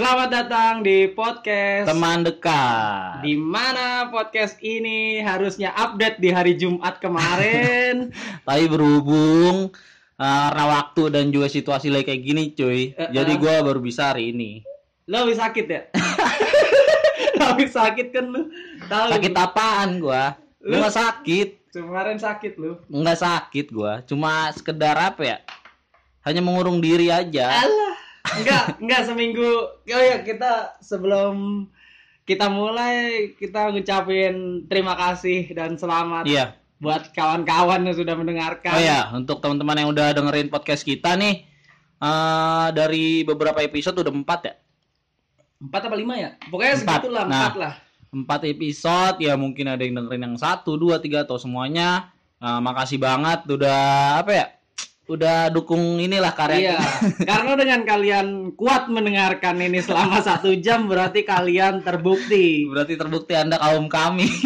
Selamat datang di podcast Teman dekat. di mana podcast ini harusnya update di hari Jumat kemarin. Tapi berhubung uh, karena waktu dan juga situasi lagi kayak gini, cuy. Eh, Jadi eh. gua baru bisa hari ini. lo habis sakit ya? habis sakit kan lu? Tahu. Sakit apaan gua? Lu- Gua nggak sakit, Kemarin sakit lu. nggak sakit gua. Cuma sekedar apa ya? Hanya mengurung diri aja. Alah. Enggak, enggak seminggu. Oh ya, kita sebelum kita mulai kita ngucapin terima kasih dan selamat Iya. buat kawan-kawan yang sudah mendengarkan. Oh ya, untuk teman-teman yang udah dengerin podcast kita nih, eh dari beberapa episode udah empat ya. Empat apa lima ya? Pokoknya Empat. segitulah, Nah. empat lah. empat episode ya mungkin ada yang dengerin yang satu dua tiga atau semuanya Nah, makasih banget udah apa ya udah dukung inilah karya Iya, karena dengan kalian kuat mendengarkan ini selama satu jam berarti kalian terbukti. berarti terbukti anda kaum kami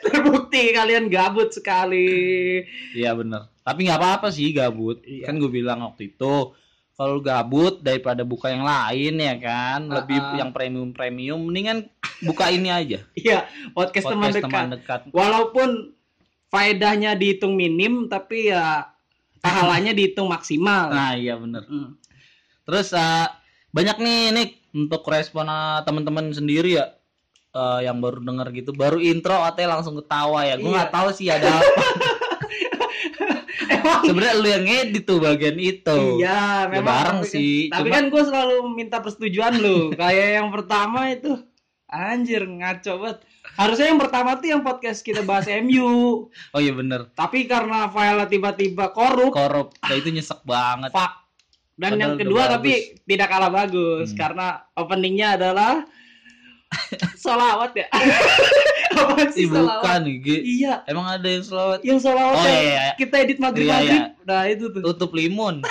Terbukti kalian gabut sekali. iya bener tapi nggak apa-apa sih gabut Iya. kan gue bilang waktu itu kalau gabut daripada buka yang lain ya kan lebih Ah, ah. yang premium premium mendingan buka ini aja Iya, podcast, teman podcast dekat. teman dekat Walaupun faedahnya dihitung minim, tapi ya pahalanya dihitung maksimal. nah iya bener Hmm. Terus eh, banyak nih Nick untuk respon eh, teman-teman sendiri ya eh, yang baru denger gitu, baru intro katanya langsung ketawa ya. Gue Iya. nggak tahu sih ada apa. Sebenarnya lu yang ngedit tuh bagian itu. Iya, Ya memang bareng tapi, sih, Tapi cuma- kan gue selalu minta persetujuan lu. Kayak yang pertama itu anjir ngaco banget. Harusnya yang pertama tuh yang podcast kita bahas MU. Oh iya bener. Tapi karena file tiba-tiba korup, Korup. Nah, itu nyesek banget. fuck. Dan Padahal yang kedua bagus. tapi tidak kalah bagus Hmm. karena openingnya adalah solawat ya. Apa sih Ih, bukan solawat? Iya, Emang ada yang selawat yang solawat Oh, yang iya, iya. kita edit maghrib Iya, iya. Nah itu tuh. tutup limun.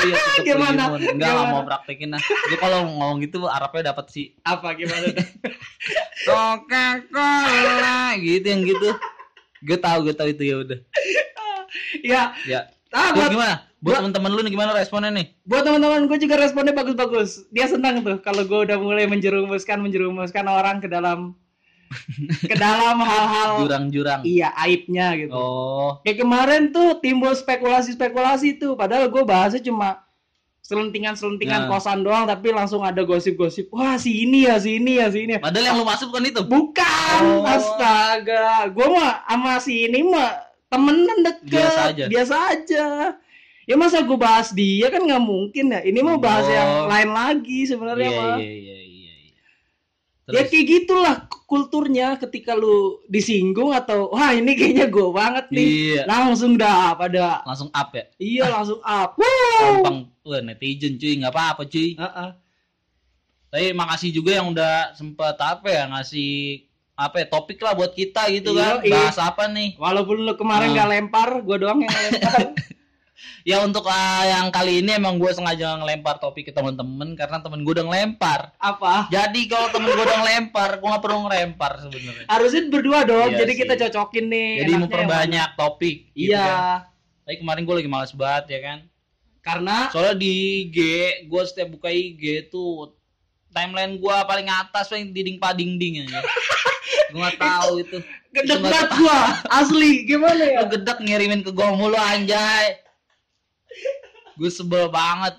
Iya tutup Gimana? limun. Enggak nggak Gimana? mau praktekin lah. Gue kalau ngomong gitu Arabnya dapat sih Apa gimana? Coca-Cola gitu yang gitu. Gue tahu gue tahu itu ya udah. ya, Ya. ah, Buat buat gimana? Buat buat- teman-teman lu nih gimana responnya nih? buat teman-teman gue juga responnya bagus-bagus. Dia senang tuh kalau gue udah mulai menjerumuskan menjerumuskan orang ke dalam ke dalam hal-hal Jurang-jurang. iya aibnya gitu. Oh, Kayak kemarin tuh timbul spekulasi-spekulasi tuh padahal gue bahasnya cuma selentingan-selentingan Ya. kosan doang tapi langsung ada gosip-gosip. Wah, si ini ya, si ini ya, si ini ya. padahal yang lu masuk kan itu. Bukan, Oh. astaga. Gue mah sama si ini mah temenan deket. Biasa aja. Biasa aja. Ya masa gue bahas dia kan nggak mungkin ya. Ini mah bahas Oh. yang lain lagi sebenarnya Iya, mah. iya, iya. Ya Terus, kayak gitulah kulturnya ketika lu disinggung atau wah ini kayaknya gue banget nih. iya, Langsung dah pada langsung up ya. iya langsung up. Gampang, wah netizen cuy, nggak apa-apa cuy. Heeh. Tapi makasih juga yang udah sempet apa ya ngasih apa ya topik lah buat kita gitu Iya, kan. iya. Bahas apa nih? Walaupun lu kemarin nggak lempar, gue doang yang lempar. Ya untuk ah, yang kali ini emang gue sengaja ngelempar topik ke temen-temen karena temen gue udah ngelempar. Apa? Jadi kalau temen gue udah ngelempar, gue nggak perlu ngelempar sebenarnya. Harusnya berdua dong. Iya jadi sih. kita cocokin nih. Jadi memperbanyak topik. yang mana. gitu Iya. kan. Tapi kemarin gue lagi males banget ya kan. Karena Soalnya di IG, gue setiap buka IG tuh timeline gue paling atas paling dinding padingding aja. gue nggak tahu itu. gede Itu nggak banget gua. Asli. Gimana ya? Lu gedek ngirimin ke gue mulu anjay. Gue sebel banget.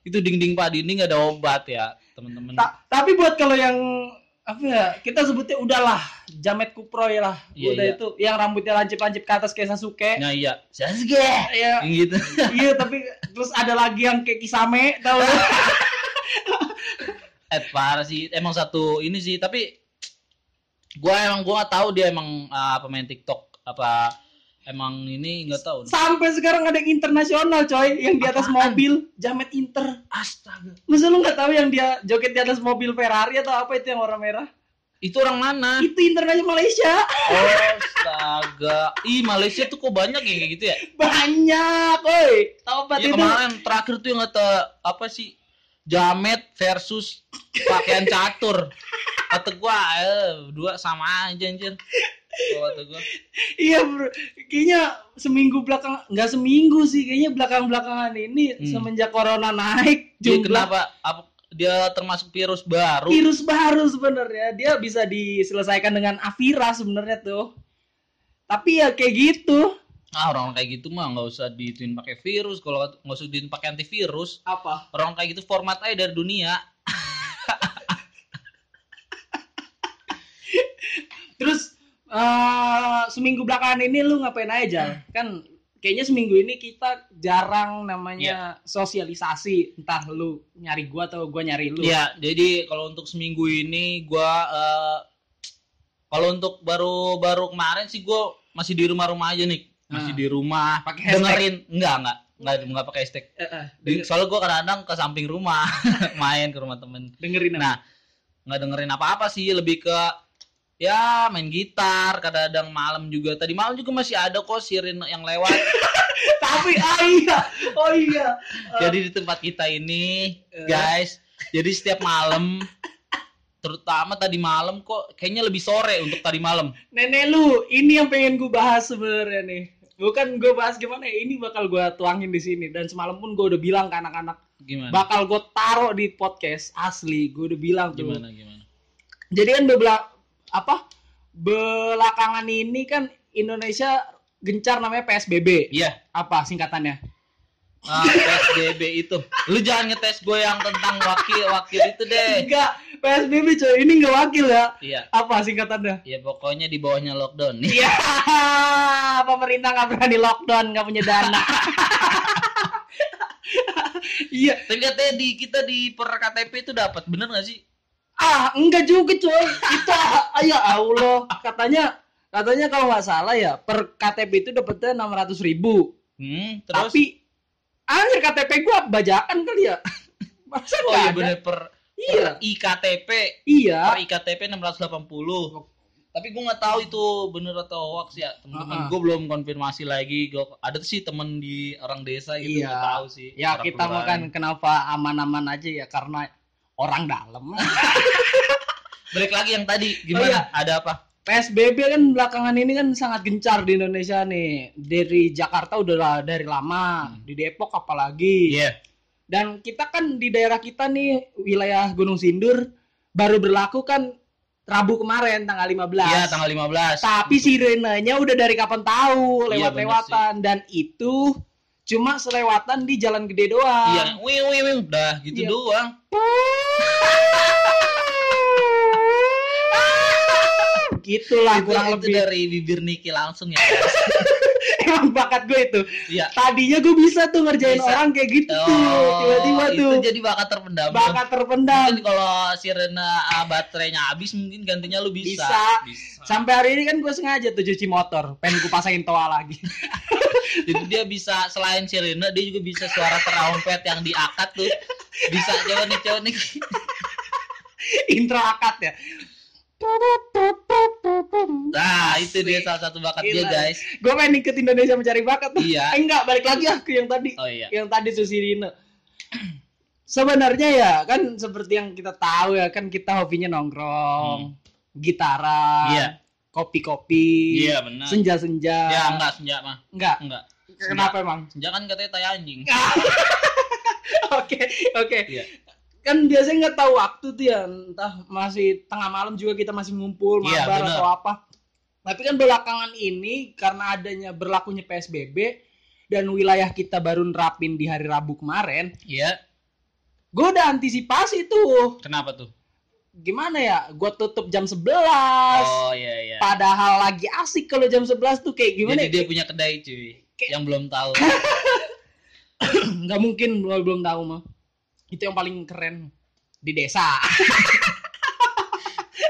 Itu dinding padingding gak ada obat ya temen-temen. Ta- tapi buat kalau yang apa ya kita sebutnya udahlah jamet kuproy lah Iya, udah iya. itu yang rambutnya lancip-lancip ke atas kayak Sasuke Nah iya, Sasuke. Iya, Yang gitu. iya tapi terus ada lagi yang kayak Kisame tau? Eh parah sih, emang satu ini sih, tapi gua emang gua gak tahu dia emang ah, pemain TikTok apa emang ini nggak tahu. sampai sekarang ada yang internasional coy yang di atas Apaan? mobil jamet inter Astaga. masa lu nggak tahu yang dia joget di atas mobil Ferrari atau apa itu yang warna merah Itu orang mana? itu internasional Malaysia Oh, astaga. Ih, Malaysia tuh kok banyak ya kayak gitu ya? banyak oi tobat Ya itu kemarin terakhir tuh yang kata apa sih? Jamet versus pakaian catur. Kata gua, eh, dua sama aja anjir. Kalau Kata gua. Iya bro, kayaknya seminggu belakang nggak seminggu sih, kayaknya belakang belakangan ini Hmm. semenjak corona naik Dia jumlah kenapa apa dia termasuk virus baru. virus baru sebenarnya dia bisa diselesaikan dengan Avira sebenarnya tuh tapi ya kayak gitu Ah, orang kayak gitu mah nggak usah dituin pakai virus. Kalau nggak usah dituin pakai antivirus, apa orang kayak gitu format aja dari dunia. Eh seminggu belakangan ini lu ngapain aja Jal? kan kayaknya seminggu ini kita jarang namanya sosialisasi entah lu nyari gua atau gua nyari lu Iya, jadi kalau untuk seminggu ini gua eh, kalau untuk baru-baru kemarin sih gua masih di rumah-rumah aja nih. Masih Ah. di rumah. Pakai dengerin enggak enggak enggak enggak pakai hashtag. Di- denger- Soalnya gua kadang-kadang ke samping rumah main ke rumah temen. dengerin? Nah, nggak dengerin apa-apa sih, lebih ke ya main gitar, kadang-kadang malam juga. Tadi malam juga masih ada kok sirin yang lewat. tapi ah iya oh iya jadi di tempat kita ini, Eh. guys, jadi setiap malam terutama tadi malam kok kayaknya lebih sore untuk tadi malam. nenek lu ini yang pengen gue bahas sebenarnya nih bukan gue bahas gimana ya, ini bakal gue tuangin di sini dan semalam pun gue udah bilang ke anak-anak Gimana? bakal gue taruh di podcast asli gue udah bilang tuh gimana gimana? jadi kan bebela apa belakangan ini kan Indonesia gencar namanya PSBB Iya, apa singkatannya ah, PSBB itu. Lu jangan ngetes gue yang tentang wakil-wakil itu deh. enggak PSBB coy ini enggak wakil ya Iya. apa singkatannya Ya pokoknya di bawahnya lockdown. Iya, pemerintah nggak berani lockdown, nggak punya dana. Iya, Tapi katanya di kita di per KTP itu dapat bener gak sih? Ah enggak juga coy. Itu ah, ya Allah, katanya katanya kalau nggak salah ya per KTP itu dapetnya enam ratus ribu. Hmm, terus Tapi anjir KTP gua bajakan kali ya. Masa oh iya bener per, Iya, per IKTP iya. per IKTP 680 tapi gue nggak tahu itu bener atau hoax ya teman-teman Uh-uh. gue belum konfirmasi lagi Gua- ada sih temen di orang desa gitu Iya. nggak tahu sih Ya kita makan kenapa aman-aman aja ya karena orang dalam. balik lagi yang tadi Oh, gimana iya. ada apa PSBB kan belakangan ini kan sangat gencar di Indonesia nih. Dari Jakarta udah dari lama, Hmm. di Depok apalagi. iya Dan kita kan di daerah kita nih wilayah Gunung Sindur baru berlaku kan Rabu kemarin tanggal 15. iya tanggal 15 Tapi sirenenya udah dari kapan tahu Iya, lewat-lewatan dan itu cuma selewatan di Jalan Gede doang. iya wih wih wih udah gitu Iya. doang Gitulah itu, kurang itu lebih. dari bibir Niki langsung ya Emang bakat gue itu. iya Tadinya gue bisa tuh ngerjain Bisa. orang kayak gitu tuh. Oh, Tiba-tiba itu tuh. jadi bakat terpendam bakat terpendam. mungkin kalau sirena ah, baterainya habis mungkin gantinya lu bisa Bisa. bisa. Sampai hari ini kan gue sengaja tuh cuci motor, pengen gue pasangin toa lagi. Jadi dia bisa selain sirene dia juga bisa suara terompet yang diangkat tuh. Bisa coba nih coba nih. Intro akad ya. Nah, itu dia salah satu bakat dia, guys. Gue pengen ikut Indonesia mencari bakat. Iya. Eh, enggak, balik lagi ah ke yang tadi. Oh iya. Yang tadi Susirina. Sebenarnya ya kan seperti yang kita tahu ya kan kita hobinya nongkrong, gitaran, Iya. kopi-kopi, Iya, benar. senja-senja. Ya enggak senja mah. Enggak. Enggak. Kenapa emang? Senja kan katanya tai anjing. Oke, oke. Iya. Kan biasanya nggak tahu waktu tuh ya, entah masih tengah malam juga kita masih ngumpul, Iya, mabar bener. atau apa. Tapi kan belakangan ini karena adanya berlakunya PSBB dan wilayah kita baru nerapin di hari Rabu kemarin, Iya. gue udah antisipasi tuh. Kenapa tuh? Gimana ya? Gue tutup jam 11. Oh iya iya. Padahal lagi asik kalau jam 11 tuh kayak gimana? Jadi ya? dia punya kedai cuy. Kayak- Yang belum tahu. nggak mungkin gua belum tahu mah. Itu yang paling keren di desa.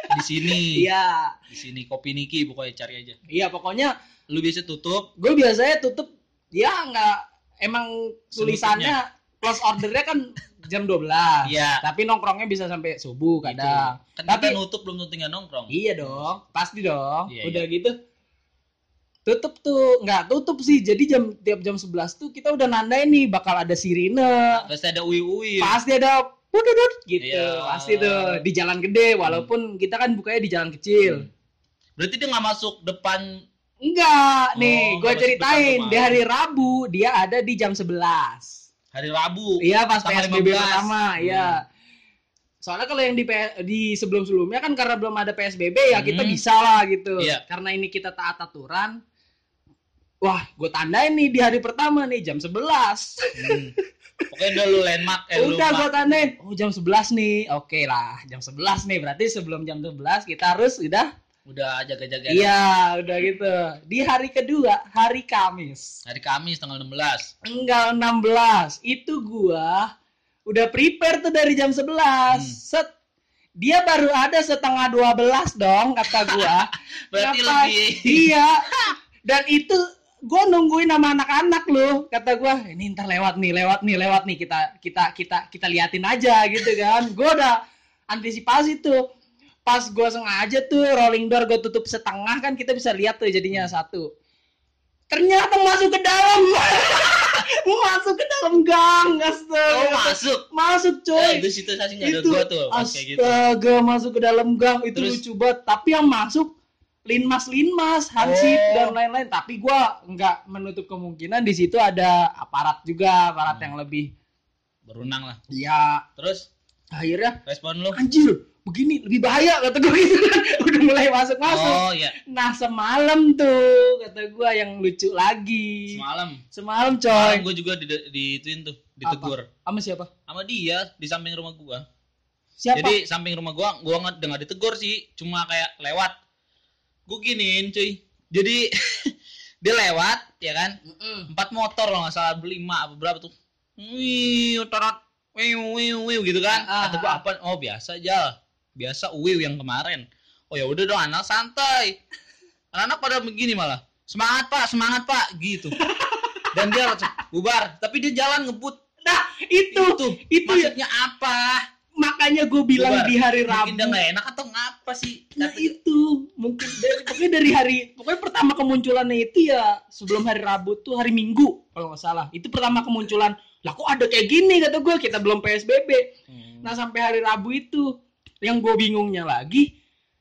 Di sini. Iya. Di sini kopi Niki pokoknya cari aja. Iya, pokoknya Lu bisa tutup gue biasanya tutup ya nggak emang tulisannya close ordernya kan jam 12 Iya. tapi nongkrongnya bisa sampai subuh gitu. kadang Kan Tapi- nutup belum tentu nongkrong. iya dong pasti dong Iya, udah gitu tutup tuh nggak tutup sih jadi jam tiap jam 11 tuh kita udah nandain nih bakal ada sirine Pasti ada uwi-uwi. pasti ada pududut gitu Iya. pasti tuh di jalan gede walaupun kita kan bukanya di jalan kecil Berarti dia nggak masuk depan enggak nih Oh, gue nggak masuk ceritain di hari Rabu dia ada di jam 11 hari Rabu. Iya pas PSBB 15. pertama, Hmm. iya. Soalnya kalau yang di di sebelum-sebelumnya kan karena belum ada PSBB ya kita Hmm. bisa lah gitu. Iya. Karena ini kita taat aturan. Wah, gue tandain nih di hari pertama nih jam 11. Hmm. Pokoknya udah lu landmark eh Udah gue tandain. Oh, jam 11 nih. Oke lah, jam 11 nih. Berarti sebelum jam 11 kita harus udah udah jaga-jaga Iya, udah gitu. Di hari kedua, hari Kamis. hari Kamis tanggal 16 Enggak 16. Itu gua udah prepare tuh dari jam 11. Hmm. Set dia baru ada setengah 12 dong kata gua. berarti Kenapa? lebih iya. Dan itu gua nungguin sama anak-anak loh. Kata gua, ini ntar lewat nih, lewat nih, lewat nih kita kita kita kita liatin aja gitu kan. Gua udah antisipasi tuh. Pas gua sengaja tuh rolling door gua tutup setengah kan kita bisa lihat tuh jadinya satu. Ternyata masuk ke dalam. masuk ke dalam gang, astaga. oh masuk Masuk eh, coy. itu situ sih nggak ada itu gua tuh gitu astaga masuk ke dalam gang itu Terus? lucu banget. Tapi yang masuk linmas linmas hansip Oh. dan lain-lain. Tapi gua nggak menutup kemungkinan di situ ada aparat juga, aparat Hmm. yang lebih. berunang lah. Ya terus? Akhirnya respon lu? Anjir begini lebih bahaya kata gue gitu kan. Udah mulai masuk masuk oh iya. Nah semalam tuh kata gua yang lucu lagi. Semalam? Semalam semalam coy gue juga di, di ituin tuh ditegur. Sama siapa? Sama dia di samping rumah gua. Siapa? Jadi samping rumah gua gua nggak nggak ditegur sih. Cuma kayak lewat gua giniin cuy. Jadi dia lewat ya kan? Empat motor loh nggak salah berlima apa berapa tuh. Wih utarat wiu wiu wiu gitu kan? Ah, kata ah, gua apa? Oh biasa aja biasa wiu yang kemarin. Oh ya udah dong anak santai. Anak pada begini malah semangat pak semangat pak. Gitu. Dan dia bubar tapi dia jalan ngebut. Nah itu. Itu. Itu ya. maksudnya apa makanya gue bilang Bubar. di hari Rabu. mungkin nggak enak atau ngapa sih? Nah itu. Mungkin dari pokoknya dari hari pokoknya pertama kemunculannya itu ya sebelum hari Rabu tuh hari Minggu kalau nggak salah. Itu pertama kemunculan. Lah kok ada kayak gini kata gue kita belum PSBB Hmm. nah sampai hari Rabu itu yang gue bingungnya lagi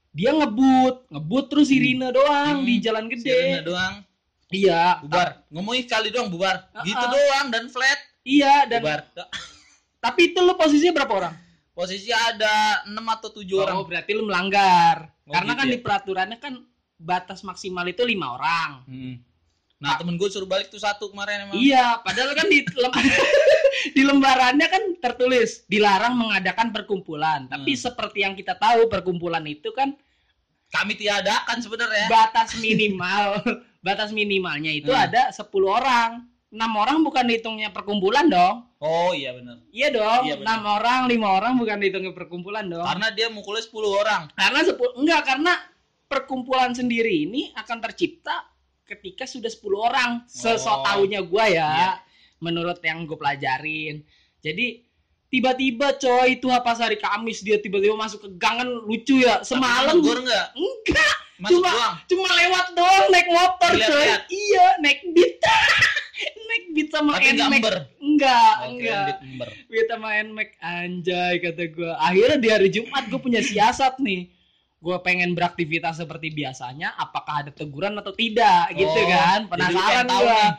dia ngebut ngebut terus sirine doang Hmm, di jalan gede. Doang. Iya. Bubar. Ngomongin sekali doang bubar. Ah, gitu ah. doang dan flat. Iya dan bubar. tapi itu lo posisinya berapa orang posisi ada 6 atau 7 orang oh berarti lo melanggar Oh, karena gitu kan ya? di peraturannya kan batas maksimal itu lima orang Hmm. nah temen gue suruh balik tuh satu kemarin emang Iya, padahal kan di lem- di lembarannya kan tertulis dilarang mengadakan perkumpulan. Tapi Hmm. seperti yang kita tahu perkumpulan itu kan kami tiadakan sebenarnya batas minimal batas minimalnya itu Hmm. ada 10 orang. 6 orang bukan dihitungnya perkumpulan dong. oh iya benar Iya dong. Iya, benar. 6 orang, 5 orang bukan dihitungnya perkumpulan dong. karena dia mukulnya 10 orang Karena 10 enggak karena perkumpulan sendiri ini akan tercipta ketika sudah 10 orang. Seso Oh. taunya gua ya. Iya. Menurut yang gue pelajarin. Jadi tiba-tiba coy itu pas hari Kamis dia tiba-tiba masuk ke gangan lucu ya. Semalam gue enggak enggak masuk Cuma- doang cuma lewat doang naik motor coy. Lihat-lihat. Iya, naik beat. naik beat sama tapi enggak Enggak, Oke, enggak. Beat sama Nmax anjay kata gua. Akhirnya di hari Jumat gue punya siasat nih. Gue pengen beraktivitas seperti biasanya, apakah ada teguran atau tidak gitu Oh, kan. jadi lu Penasaran nih.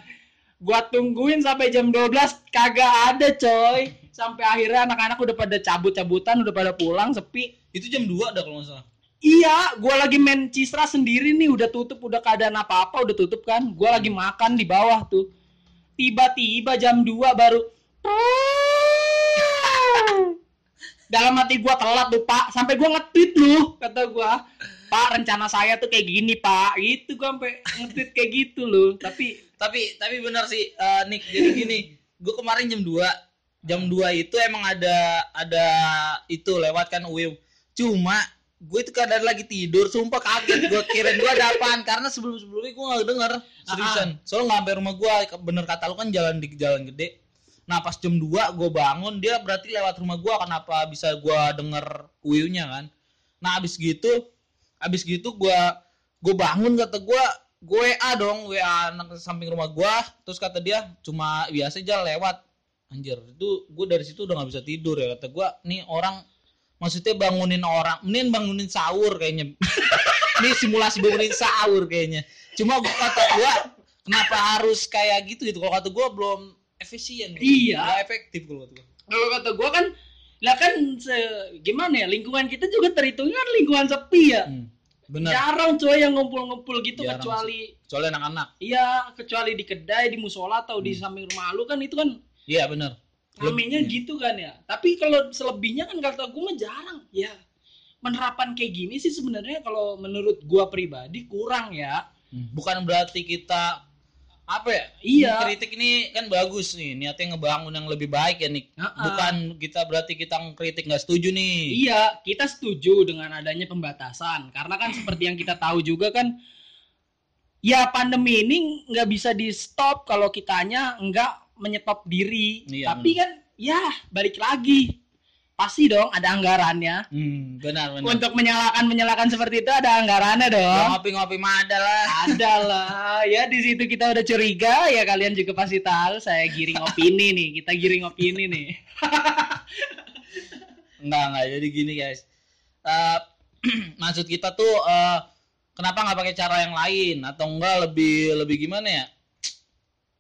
Gua tungguin sampai jam 12 kagak ada coy. Sampai akhirnya anak-anak udah pada cabut-cabutan, udah pada pulang sepi. itu jam 2 ada kalau nggak salah Iya, gua lagi main Cisra sendiri nih, udah tutup, udah keadaan apa-apa, udah tutup kan. Gua lagi makan di bawah tuh. Tiba-tiba jam 2 baru dalam hati gua telat tuh pak. Sampai gua nge-tweet lu kata gua. Pak rencana saya tuh kayak gini pak. Gitu gua sampai nge-tweet kayak gitu loh. Tapi tapi tapi benar sih eh, Nick. Jadi gini gue kemarin jam 2 jam 2 itu emang ada ada itu lewat kan UIU cuma gue itu keadaan lagi tidur sumpah kaget. Gue kirain gue ada apaan karena sebelum sebelumnya gue nggak denger. Seriusan? Soalnya nggak sampai rumah gue bener kata lu kan jalan di jalan gede. Nah pas jam 2 gue bangun dia berarti lewat rumah gue kenapa bisa gue denger UIU nya kan? Nah abis gitu abis gitu gue gue bangun kata gue gue WA dong WA anak samping rumah gue terus kata dia cuma biasa aja lewat. Anjir itu gue dari situ udah nggak bisa tidur ya kata gue nih orang maksudnya bangunin orang mending bangunin sahur kayaknya. Ini simulasi bangunin sahur kayaknya. Cuma gua kata gue kenapa harus kayak gitu gitu? Kalau kata gue belum efisien. Iya. nggak efektif kalau kata gue kalau kata gua kan Lah kan se- gimana ya lingkungan kita juga terhitung kan lingkungan sepi ya. Hmm, bener Jarang coy yang ngumpul-ngumpul gitu Jarang kecuali kecuali anak-anak. Iya kecuali di kedai, di musola atau di Hmm. samping rumah lu kan itu kan iya bener ramenya Iya. gitu kan ya. Tapi kalau selebihnya kan kata gue mah jarang. Ya penerapan kayak gini sih sebenarnya kalau menurut gua pribadi kurang ya. Hmm, bukan berarti kita apa ya Iya. kritik ini kan bagus nih niatnya ngebangun yang lebih baik ya nih Ha-ha. bukan kita berarti kita kritik nggak setuju nih Iya, kita setuju dengan adanya pembatasan karena kan seperti yang kita tahu juga kan ya pandemi ini nggak bisa di stop kalau kitanya nggak menyetop diri. Iya, Tapi kan ya balik lagi pasti dong ada anggarannya. hmm, benar benar Untuk menyalakan menyalakan seperti itu ada anggarannya Ya, dong. ngopi-ngopi mah ada lah Ada lah, ya di situ kita udah curiga ya kalian juga pasti tahu saya giring opini nih, kita giring opini nih. Enggak, enggak. Jadi gini, guys. Eh, maksud kita tuh eh, kenapa nggak pakai cara yang lain atau enggak lebih lebih gimana ya?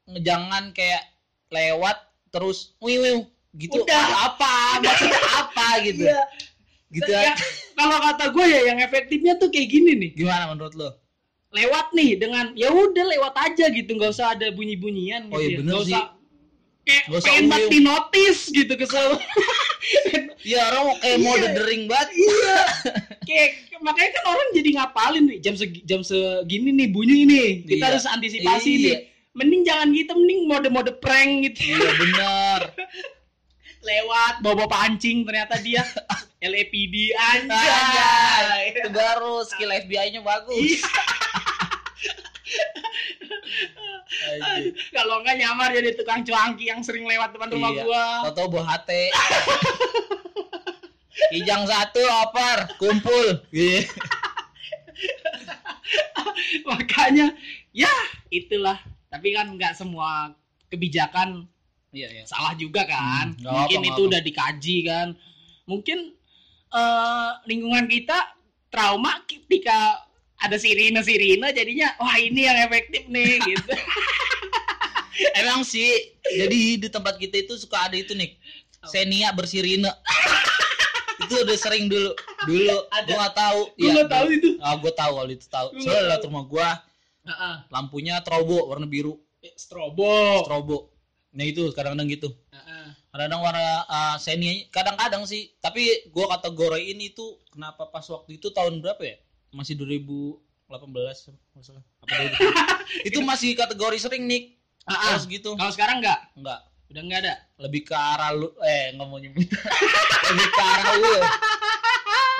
Jangan kayak lewat terus wiu gitu. Udah. Apa? Maksudnya apa gitu. Iya. Gitu Ya, ya. kalau kata gue ya yang efektifnya tuh kayak gini nih. Gimana menurut lo? lewat nih dengan ya udah lewat aja gitu nggak usah ada bunyi bunyian Oh, gitu iya ya. bener Nggak sih. usah kayak Nggak usah pengen banget di notice gitu kesel Ya orang mau kayak mau Iya. dering banget. iya kayak makanya kan orang jadi ngapalin nih jam segi, jam segini nih bunyi nih kita Iya. harus antisipasi Iya. nih mending jangan gitu mending mode-mode prank gitu Iya bener. lewat bawa pancing ternyata dia LAPD Anjay. Itu baru skill FBI-nya bagus. Iya. Kalau nggak nyamar jadi tukang cuangki yang sering lewat depan rumah Iya. gua Toto buah hati. Kijang satu oper kumpul. Iya. makanya ya itulah tapi kan nggak semua kebijakan Iya iya. salah juga kan Hmm, mungkin apa, itu nggak udah dikaji kan mungkin eh, lingkungan kita trauma ketika ada sirine sirine jadinya wah ini yang efektif nih gitu Emang sih. Jadi di tempat kita itu suka ada itu nih. Senia bersirine. itu udah sering dulu. Dulu Ada. gua nggak tahu. gue Iya, nggak tahu itu Ah, gua tahu kalau itu tahu. Gua Soalnya rumah gua Heeh. lampunya strobo warna biru. Eh, strobo Strobo. Nah itu kadang-kadang gitu. Heeh. Kadang-kadang warna uh, Xenia kadang-kadang sih, tapi gua kategoriin itu kenapa pas waktu itu tahun berapa ya? Masih 2018 masalah. Apa 2017? itu masih kategori sering nih. Terus gitu. kalau sekarang nggak Enggak, udah nggak ada lebih ke arah lu eh nggak mau nyebut. lebih ke arah Will.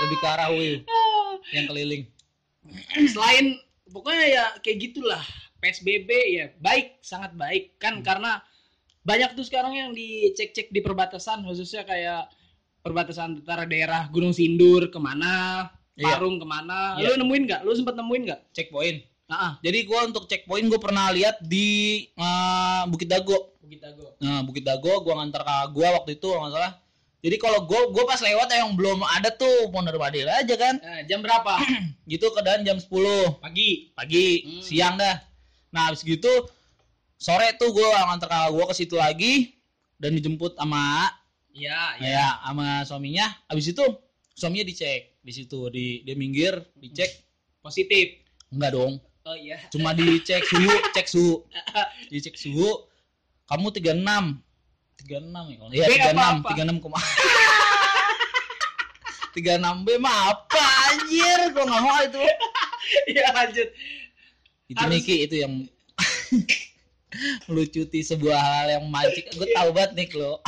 Lebih ke arah Will yang keliling. selain pokoknya ya kayak gitulah PSBB ya baik sangat baik kan Hmm. karena banyak tuh sekarang yang dicek-cek di perbatasan khususnya kayak perbatasan antara daerah Gunung Sindur ke mana Iya. Parung ke mana Iya. lu nemuin nggak lu sempet nemuin nggak Checkpoint. ah Jadi gua untuk checkpoint gua pernah lihat di uh, Bukit Dago. Bukit Dago Nah, Bukit Dago gua ngantar kakak gua waktu itu nggak salah. Jadi kalau gua gua pas lewat yang belum ada tuh Pondok Badil aja kan. Eh, jam berapa? Gitu keadaan jam 10 pagi. Pagi, Hmm. siang dah. Nah, habis gitu sore tuh gua ngantar kakak gua ke situ lagi dan dijemput sama iya iya. ya sama suaminya. Habis itu suaminya dicek di situ di dia minggir dicek. Positif? Enggak dong. Oh iya. Cuma dicek suhu cek suhu. Dicek suhu. Kamu 36 36 ya kalau iya B 36 apa-apa? 36 koma 36 B mah apa anjir? Gua nggak mau itu. Iya lanjut. Itu Harus- Niki itu yang melucuti sebuah hal yang mancing gue tahu banget nih lo.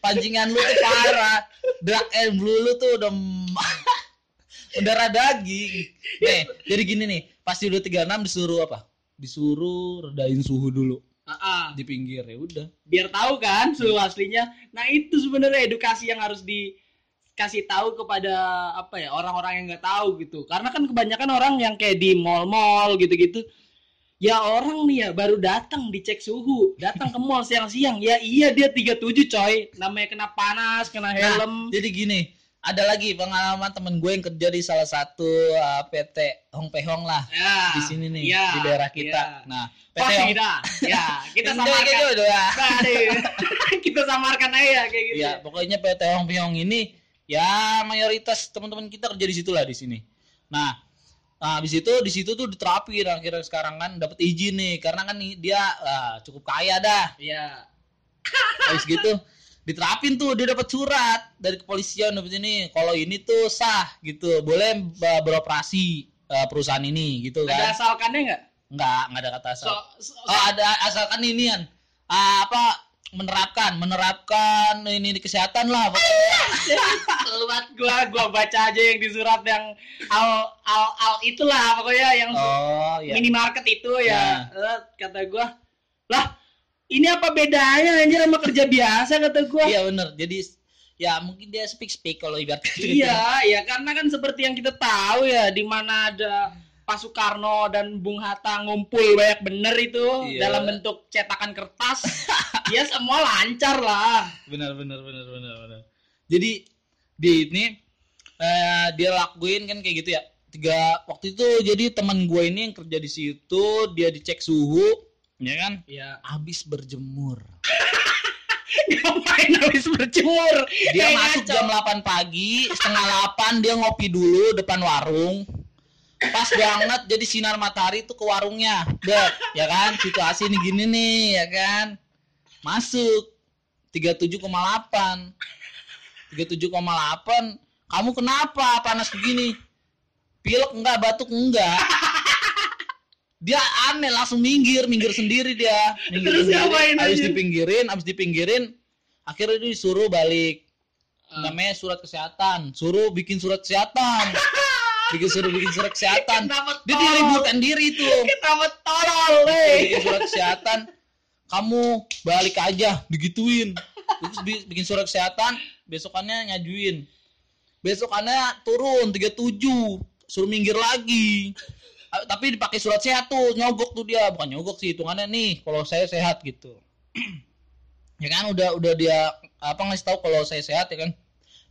Pancingan lu tuh parah. Drag and blue lu tuh udah mendarah daging. Nih jadi gini nih. Pasti udah 36 disuruh apa? Disuruh redain suhu dulu Ah, ah. di pinggir ya udah biar tahu kan suhu aslinya. Nah itu sebenarnya edukasi yang harus dikasih tahu kepada apa ya orang-orang yang nggak tahu gitu. Karena kan kebanyakan orang yang kayak di mall-mall gitu-gitu, ya orang nih ya baru datang dicek suhu, datang ke mall siang-siang, ya iya dia 37 coy, namanya kena panas, kena helm. jadi gini ada lagi pengalaman temen gue yang kerja di salah satu uh, PT Hong Pehong lah Ya. di sini nih Iya, di daerah kita. iya. Nah, PT Pasti Hong kita. Ya, kita Enjoy kayak samarkan. gitu ya. Kita samarkan aja ya, kayak gitu. Ya, pokoknya PT Hong Pehong ini ya mayoritas teman-teman kita kerja di situ lah di sini. Nah, nah habis itu di situ tuh diterapin akhirnya sekarang kan dapat izin nih karena kan dia ah, cukup kaya dah. Iya. Habis gitu diterapin tuh dia dapat surat dari kepolisian dapat ini kalau ini tuh sah gitu. Boleh beroperasi eh, perusahaan ini gitu Ada kan. asalkannya nggak? nggak nggak ada kata So, asal. So- oh ada asalkan inian ah, apa menerapkan menerapkan ini di kesehatan lah Luat gua gua baca aja yang di surat yang al al al itulah pokoknya yang oh ya minimarket itu ya. Eh, kata gua, "Lah, ini apa bedanya anjir sama kerja biasa?" kata gua. iya bener jadi ya mungkin dia speak speak kalau ibarat gitu. Iya, ya karena kan seperti yang kita tahu ya di mana ada Pak Soekarno dan Bung Hatta ngumpul banyak bener itu Iya. dalam bentuk cetakan kertas. ya semua lancar lah. benar benar benar benar benar jadi di ini eh, dia lakuin kan kayak gitu ya tiga waktu itu jadi teman gue ini yang kerja di situ dia dicek suhu ya kan? Iya. habis berjemur. Ngapain habis berjemur? dia Kayak masuk ngaco. jam 8 pagi setengah 8 dia ngopi dulu depan warung. Pas banget jadi sinar matahari tuh ke warungnya. Bet ya kan? Situasi ini gini nih ya kan? Masuk. 37,8 37,8 kamu kenapa panas begini? Pilek enggak batuk enggak dia aneh langsung minggir minggir sendiri dia. Minggir Terus sendiri. ngapain habis aja? dipinggirin habis dipinggirin akhirnya dia disuruh balik. Ah. namanya surat kesehatan. Suruh bikin surat kesehatan. Bikin suruh bikin surat kesehatan. Dia tolol? diliburkan diri tuh. Kenapa tolol, weh? bikin surat kesehatan. Kamu balik aja digituin. Terus bi- bikin surat kesehatan besokannya ngajuin besokannya turun 37 suruh minggir lagi tapi dipakai surat sehat tuh nyogok tuh dia. Bukan nyogok sih hitungannya nih kalau saya sehat gitu. Ya kan udah udah dia apa ngasih tahu kalau saya sehat ya kan?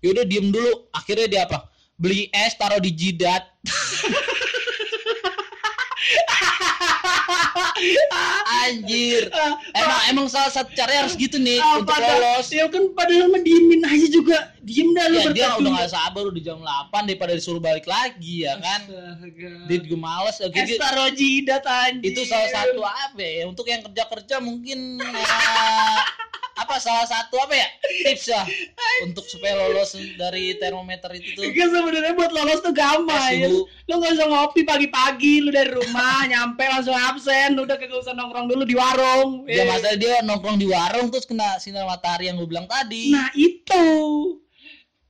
Ya udah diem dulu. Akhirnya dia apa? Beli es taruh di jidat anjir Ah, emang emang salah satu caranya harus gitu nih ah, untuk padahal- lolos Ya kan padahal mah diemin aja juga. Diem dah lu ya dia udah gak sabar udah jam 8 daripada disuruh balik lagi ya kan Astaga. dia juga males ya, gitu. Esta Rojidat anjir. itu salah satu apa ya untuk yang kerja kerja mungkin eh, apa salah satu apa ya tips ya untuk supaya lolos dari termometer itu tuh Enggak sebenarnya buat lolos tuh gampang ya. Lu gak usah ngopi pagi-pagi lu dari rumah nyampe langsung absen, udah kagak usah nongkrong dulu di warung. ya Eh. masalah dia nongkrong di warung terus kena sinar matahari yang gue bilang tadi Nah, itu.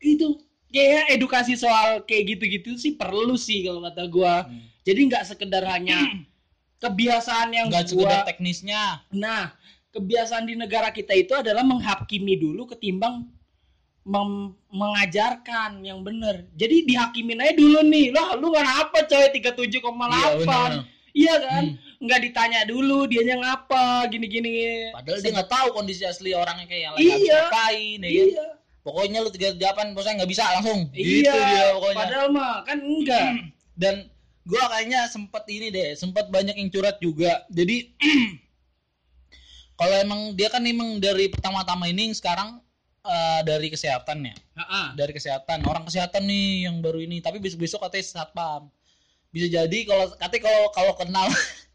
Itu ya edukasi soal kayak gitu-gitu sih perlu sih kalau kata gua. Hmm. Jadi nggak sekedar hanya kebiasaan yang nggak gua sekedar teknisnya Nah, kebiasaan di negara kita itu adalah menghakimi dulu ketimbang mengajarkan yang benar. Jadi dihakimin aja dulu nih. Lah, lu ngapa coy 37,8? iya benar Iya kan? Hmm. Nggak ditanya dulu dianya ngapa gini-gini. padahal dia nggak tahu kondisi asli orangnya kayak yang lain habis Iya. ngapain ya kan? Iya. pokoknya lu tiga delapan bosnya nggak bisa langsung Iya. gitu dia pokoknya Padahal mah kan enggak. dan gua kayaknya sempet ini deh sempet banyak yang curhat juga jadi kalau emang dia kan emang dari pertama-tama ini sekarang eh, dari kesehatan ya Heeh. dari kesehatan. Orang kesehatan nih yang baru ini. Tapi besok-besok katanya satpam. Bisa jadi kalau katanya kalau kalau kenal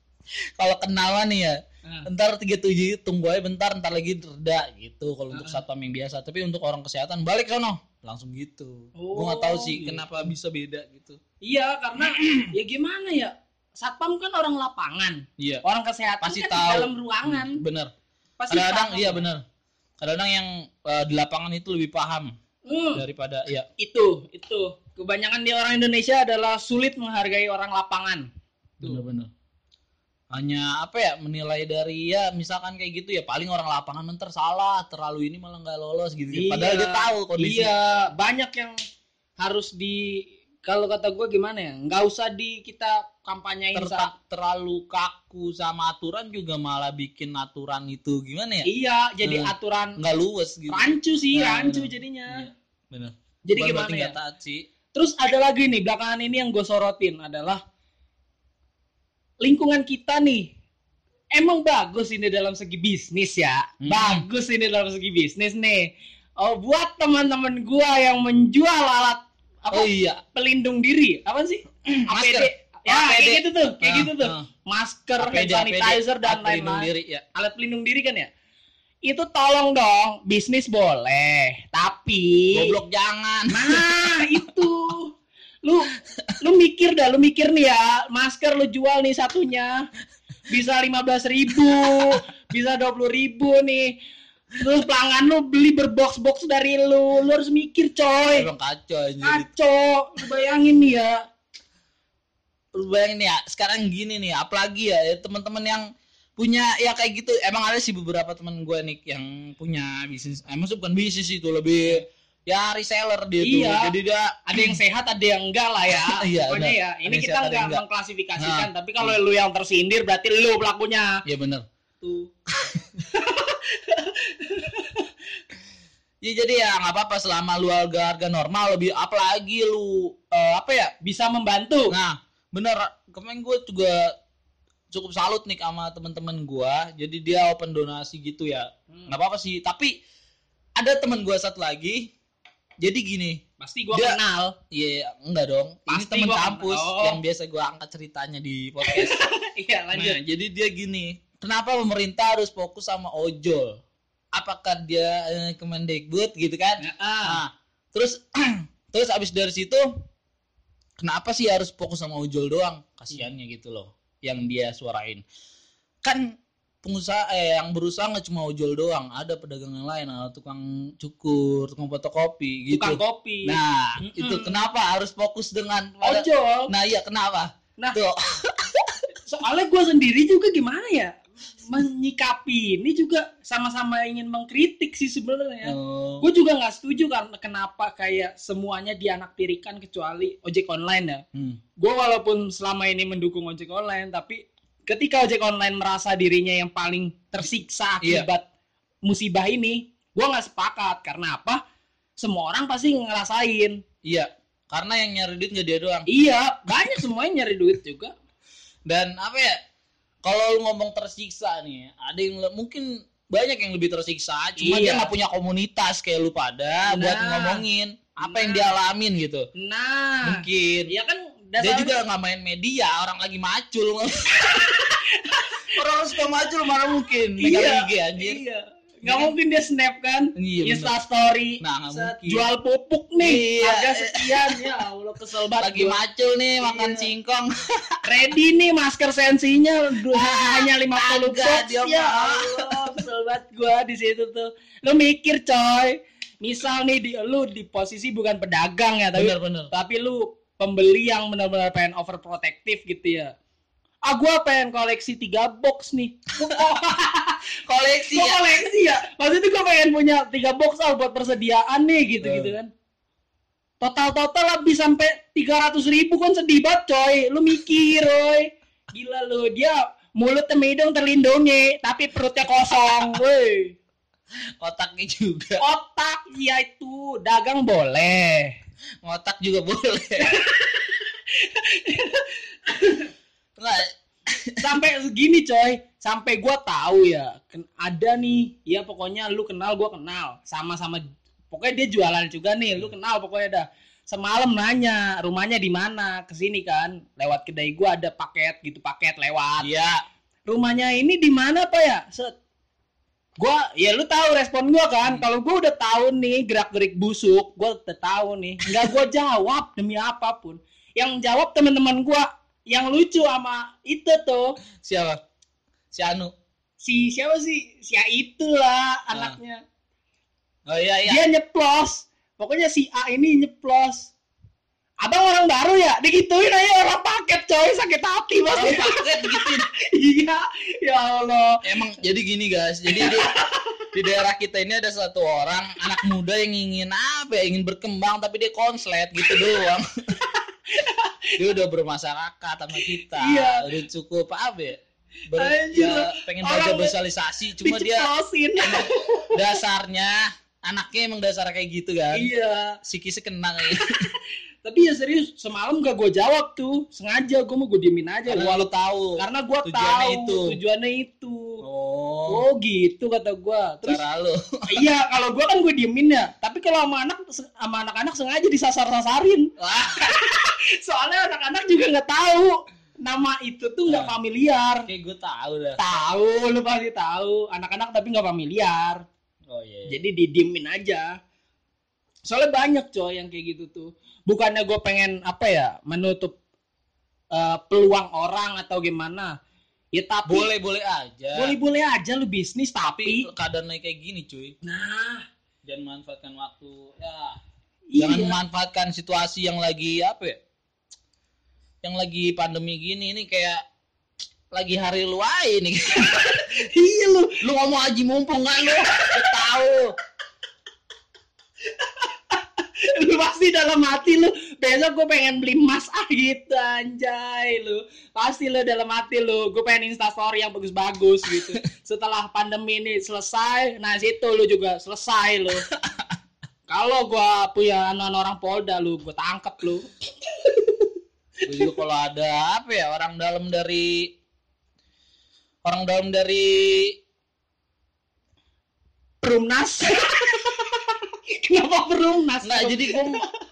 kalau kenalan nih ya Heeh. ntar 37 tunggu aja bentar ntar lagi reda gitu kalau untuk Ah. satpam yang biasa. Tapi untuk orang kesehatan balik sono. Langsung gitu. Gua nggak tahu sih Oh, kenapa bisa beda gitu. Iya, karena ya gimana ya? Satpam kan orang lapangan. iya. Orang kesehatan Pasti kan tahu. di dalam ruangan. bener. Pasti kadang-kadang iya bener. Kadang-kadang yang eh, di lapangan itu lebih paham. Hmm. daripada ya itu itu. Kebanyakan di orang Indonesia adalah sulit menghargai orang lapangan. Bener-bener. Hanya apa ya menilai dari ya misalkan kayak gitu ya paling orang lapangan mentar salah terlalu ini malah nggak lolos gitu Iya. padahal dia tahu kondisi. Iya. Banyak yang harus di kalau kata gue gimana ya nggak usah di kita kampanyain terlalu kaku sama aturan juga malah bikin aturan itu gimana ya iya jadi Hmm. aturan nggak luwes gitu rancu sih Nah, rancu bener. jadinya Iya, bener Jadi Bukan gimana ya? taat sih. Terus ada lagi nih belakangan ini yang gue sorotin adalah lingkungan kita nih emang bagus ini dalam segi bisnis ya, Hmm. bagus ini dalam segi bisnis nih. Oh buat teman-teman gua yang menjual alat apa Oh iya. pelindung diri, apa sih? Masker. APD. Ya APD. kayak gitu tuh, kayak Ah, gitu tuh. ah. Masker, hand APD, sanitizer APD, dan lain-lain. diri ya. Alat pelindung diri kan ya? Itu tolong dong, bisnis boleh, tapi Goblok jangan. Nah, itu. Lu lu mikir dah, lu mikir nih ya, masker lu jual nih satunya bisa 15.000 ribu, bisa 20.000 ribu nih. Terus pelanggan lu beli berbox-box dari lu, lu harus mikir coy. Emang kacau anjir. Kacau, lu bayangin nih ya. Lu bayangin ya, sekarang gini nih, apalagi ya, ya teman-teman yang punya ya kayak gitu emang ada sih beberapa teman gue nih yang punya bisnis eh, maksudnya bukan bisnis itu lebih ya reseller dia tuh Iya. jadi dia Ada yang sehat, ada yang enggak lah ya. Iya, Pokoknya ya, ini kita ada yang enggak enggak. mengklasifikasikan, Nah, tapi kalau lu yang tersindir berarti lu pelakunya. ya bener Tuh. ya jadi ya nggak apa-apa selama lu harga harga normal lebih apalagi lu eh, apa ya Bisa membantu. Nah, bener kemarin gue juga cukup salut nih sama teman-teman gue. Jadi dia open donasi gitu ya. Hmm. Nggak apa-apa sih. Tapi ada teman gue satu lagi. Jadi gini, Pasti Dia- kenal. iya enggak dong. Pasti Ini teman gua kampus. Oh. yang biasa gue angkat ceritanya di podcast. Iya, lanjut. nah, jadi dia gini. Kenapa pemerintah harus fokus sama ojol? Apakah dia eh, Kemendikbud gitu kan? Ah. Nah, terus terus abis dari situ kenapa sih harus fokus sama ojol doang? Kasiannya gitu loh yang dia suarain. Kan pengusaha eh, yang berusaha nggak cuma ojol doang, ada pedagang yang lain, ada tukang cukur, tukang fotokopi gitu. tukang kopi. Nah, Mm-mm. itu kenapa harus fokus dengan pada- ojol. Nah, iya kenapa? Nah. Tuh. Soalnya gue sendiri juga gimana ya menyikapi ini juga sama-sama ingin mengkritik sih sebenarnya. Oh, Gue juga nggak setuju kan kenapa kayak semuanya dianaktirikan kecuali ojek online ya. hmm. Gue walaupun selama ini mendukung ojek online, tapi ketika ojek online merasa dirinya yang paling tersiksa Iya. akibat musibah ini, gue nggak sepakat. Karena apa? Semua orang pasti ngerasain. Iya, karena yang nyari duit nggak dia doang. Iya, banyak semuanya nyari duit juga. dan apa ya kalau lu ngomong tersiksa nih ada yang mungkin banyak yang lebih tersiksa cuma Iya. dia nggak punya komunitas kayak lu pada buat Nah. ngomongin apa yang Nah. dia alamin gitu Nah, mungkin ya kan dia juga nggak main media orang lagi macul orang suka macul mana mungkin megang Iya, IG anjir Iya. Nggak mungkin dia snap kan? Iya, Insta story. Nah, mungkin. Jual pupuk nih. Iya. Harga sekian. ya Allah kesel banget. lagi gua. macul nih makan Iya. singkong Ready nih masker sensinya du- hanya 50 kagak, box. Ya. Allah, kesel banget gua di situ tuh. Lu mikir coy. Misal nih di, lu di posisi bukan pedagang ya, tapi bener-bener tapi lu pembeli yang benar-benar pengen overprotective gitu ya. Ah gua pengen koleksi tiga box nih. koleksi ya koleksi ya. Maksudnya gue pengen punya tiga box out buat persediaan nih gitu gitu Eh. kan. Total total habis sampai tiga ratus ribu kan sedih banget coy. Lu mikir, Roy. Gila lu dia mulut sama hidung terlindungi tapi perutnya kosong, woi. otaknya juga Otak ya itu dagang boleh. ngotak juga boleh Nggak, Sampai segini coy. Sampai gua tahu ya ada nih, ya pokoknya lu kenal gua kenal. Sama-sama pokoknya dia jualan juga nih, lu kenal pokoknya dah. Semalam nanya rumahnya di mana, ke sini kan, lewat kedai gua ada paket gitu, paket lewat. iya Rumahnya ini di mana pak ya? Set. Gua, ya lu tahu respon gua kan, kalau gua udah tahu nih gerak gerik busuk, gua udah tahu nih, nggak gua jawab demi apa pun. Yang jawab teman-teman gua yang lucu sama itu tuh. Siapa? Si Anu. Si siapa sih? Si A itulah Ah. anaknya. Oh iya iya. Dia nyeplos. Pokoknya si A ini nyeplos. Abang orang baru ya? Digituin aja orang paket coy. Sakit hati orang banget paket gitu iya ya Allah. Emang jadi gini guys. Jadi di, di daerah kita ini ada satu orang anak muda yang ingin apa ya? Ingin berkembang tapi dia konslet gitu doang dia udah bermasyarakat sama kita. Iya. udah cukup apa ya? Ber- Anjir. ya, pengen belajar bersosialisasi cuma dia dasarnya anaknya emang dasar kayak gitu kan. Iya. Sikisnya kena kayak tapi ya serius semalam gak gue jawab tuh. Sengaja gue mau gue diemin aja. Karena Walau- lu tahu karena gue tujuannya tahu itu. tujuannya itu. Oh, oh gitu kata gue terus cara lu. Iya kalau gue kan gue diemin ya. Tapi kalau sama anak sama anak-anak sengaja disasar-sasarin. Wah, soalnya anak-anak juga nggak tahu. Nama itu tuh nggak Nah. familiar. Kayak gue tahu dah. Tahu lu pasti tahu. Anak-anak tapi nggak familiar. Oh iya, iya. jadi didiemin aja. Soalnya banyak coy yang kayak gitu tuh. Bukannya gue pengen apa ya menutup eh, peluang orang atau gimana. Ya tapi boleh boleh aja. Boleh boleh aja lu bisnis tapi tapi keadaannya kayak gini cuy. Nah. Jangan manfaatkan waktu. Ya. Iya. Jangan memanfaatkan situasi yang lagi apa ya yang lagi pandemi gini ini kayak lagi hari lu aja nih iya lu. Lu ngomong aji mumpung nggak lu? Tahu. Lu pasti dalam hati lu besok gue pengen beli emas. Ah gitu anjay lu. Pasti lu dalam hati lu gue pengen instastory yang bagus-bagus gitu. Setelah pandemi ini selesai nah situ lu juga selesai lu. Kalau gue punya anak orang Polda lu gue tangkep lu Juga kalau ada apa ya orang dalam dari orang dalam dari Perumnas. Kenapa Perumnas? Nggak jadi gue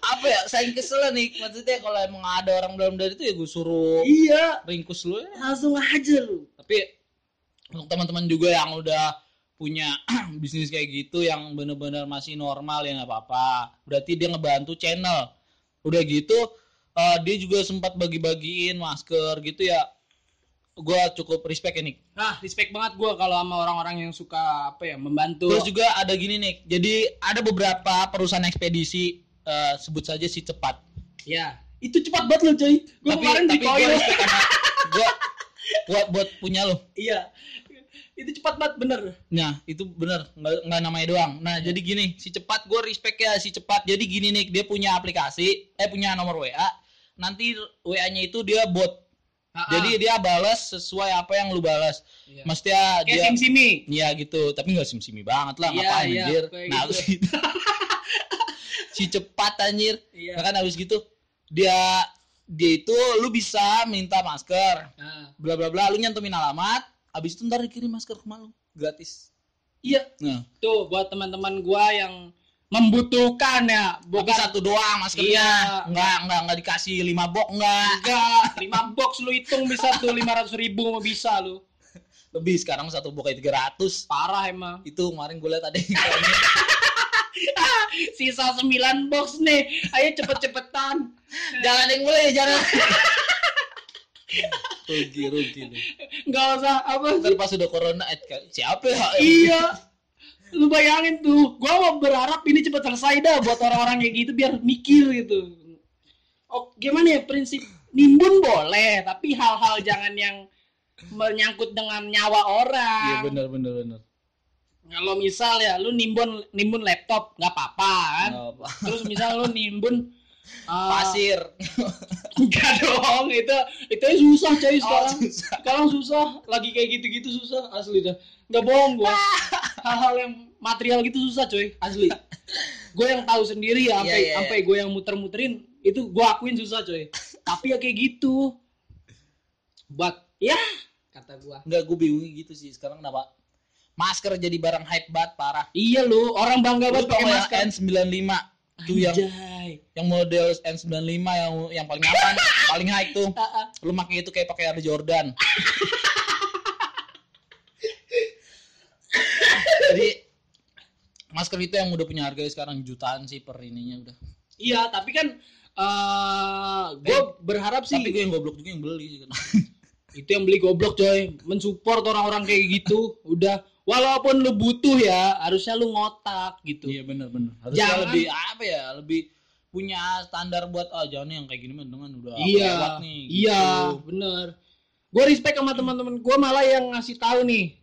apa ya saya kesel nih maksudnya kalau emang ada orang dalam dari itu ya gue suruh iya. ringkus lu ya. Langsung aja lu. Tapi untuk teman-teman juga yang udah punya bisnis kayak gitu yang bener-bener masih normal ya nggak apa-apa. Berarti dia ngebantu channel. Udah gitu eh, dia juga sempat bagi-bagiin masker gitu ya. Gua cukup respect ya Nick. Nah respect banget gue kalau sama orang-orang yang suka apa ya membantu. Terus juga ada gini Nick. Jadi ada beberapa perusahaan ekspedisi eh, sebut saja si cepat. Ya. Itu cepat banget lo coy gue kemarin di tapi gua koil gua buat buat punya lo. Iya. Itu cepat banget bener. Nah, itu bener, nggak, nggak namanya doang. Nah, jadi gini, si cepat gue respect ya si cepat. Jadi gini nih, dia punya aplikasi, eh punya nomor WA. Nanti WA-nya itu dia bot. Jadi dia balas sesuai apa yang lu balas. Iya. Mestinya kayak dia sim simi Iya gitu, tapi nggak sim-simi banget lah, Iya, ngapain iya, anjir. Nah, gitu. gitu. si cepat anjir. iya Nah, kan habis gitu dia dia itu lu bisa minta masker, Nah, bla bla bla, lu nyantumin alamat, habis itu ntar dikirim masker ke lu gratis. iya Nah, tuh buat teman-teman gua yang membutuhkan ya bukan bukan satu doang maskernya. Iya. enggak enggak enggak dikasih lima box enggak enggak lima box lu hitung bisa tuh lima ratus ribu mah bisa lu. Lebih sekarang satu box tiga ratus. Parah emang. Itu kemarin gue liat ada yang sisa 9 box nih. Ayo cepet-cepetan. Jangan yang boleh jangan rugi rugi lu. nggak usah apa? Ntar pas udah corona eh, siapa ya? Iya lu bayangin tuh gua mau berharap ini cepet selesai dah buat orang-orang kayak gitu biar mikir gitu. Oh gimana ya prinsip nimbun boleh tapi hal-hal jangan yang menyangkut dengan nyawa iya orang bener bener bener kalau misal ya lu nimbun nimbun laptop nggak apa-apa kan? Apa. terus misal lu nimbun uh, pasir. Enggak dong itu itu susah coy oh, sekarang. susah. sekarang susah lagi kayak gitu-gitu susah asli dah. Nggak bohong gua. Hal-hal yang material gitu susah coy asli. Gue yang tahu sendiri ya sampai Iya, iya, sampai gue yang muter-muterin itu gue akuin susah coy. Tapi ya kayak gitu. Buat ya kata gua. Enggak, gue bingung gitu sih sekarang kenapa masker jadi barang hype banget parah. Iya lu orang bangga banget pakai yang masker. N95 tuh yang yang model N95 yang yang paling apa paling high tuh. Lu pakai itu kayak pakai Air Jordan. Jadi masker itu yang udah punya harga sekarang jutaan sih per ininya udah. Iya tapi kan eh gue berharap sih tapi gue yang goblok juga yang beli sih kan. Itu yang beli goblok coy. Mensupport orang-orang kayak gitu. Udah walaupun lu butuh ya harusnya lu ngotak gitu. Iya bener bener. Harusnya Jangan- lebih apa ya lebih punya standar buat oh jangan yang kayak gini mah dengan udah iya lewat nih iya gitu. bener. Gue respect sama teman-teman gue malah yang ngasih tahu nih.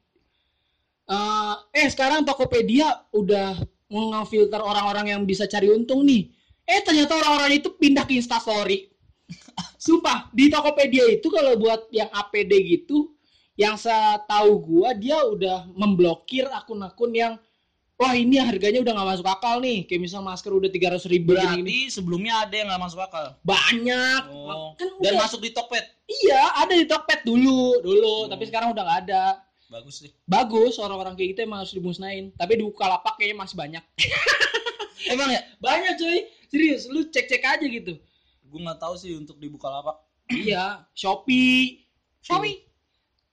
Eh, eh sekarang Tokopedia udah ngefilter orang-orang yang bisa cari untung nih. Eh ternyata orang-orang itu pindah ke Instastory. Sumpah di Tokopedia itu kalau buat yang APD gitu yang setahu gua dia udah memblokir akun-akun yang wah ini harganya udah nggak masuk akal nih kayak misal masker udah tiga ratus ribu. Berarti sebelumnya ada yang nggak masuk akal. banyak Oh. kan Dan udah- masuk di Tokped. iya ada di Tokped dulu dulu Oh. tapi sekarang udah nggak ada Bagus sih. bagus orang-orang kayak gitu emang harus dimusnahin tapi di Bukalapak kayaknya masih banyak Emang ya? banyak cuy serius lu cek-cek aja gitu Gue nggak tahu sih untuk di Bukalapak. iya Shopee Shopee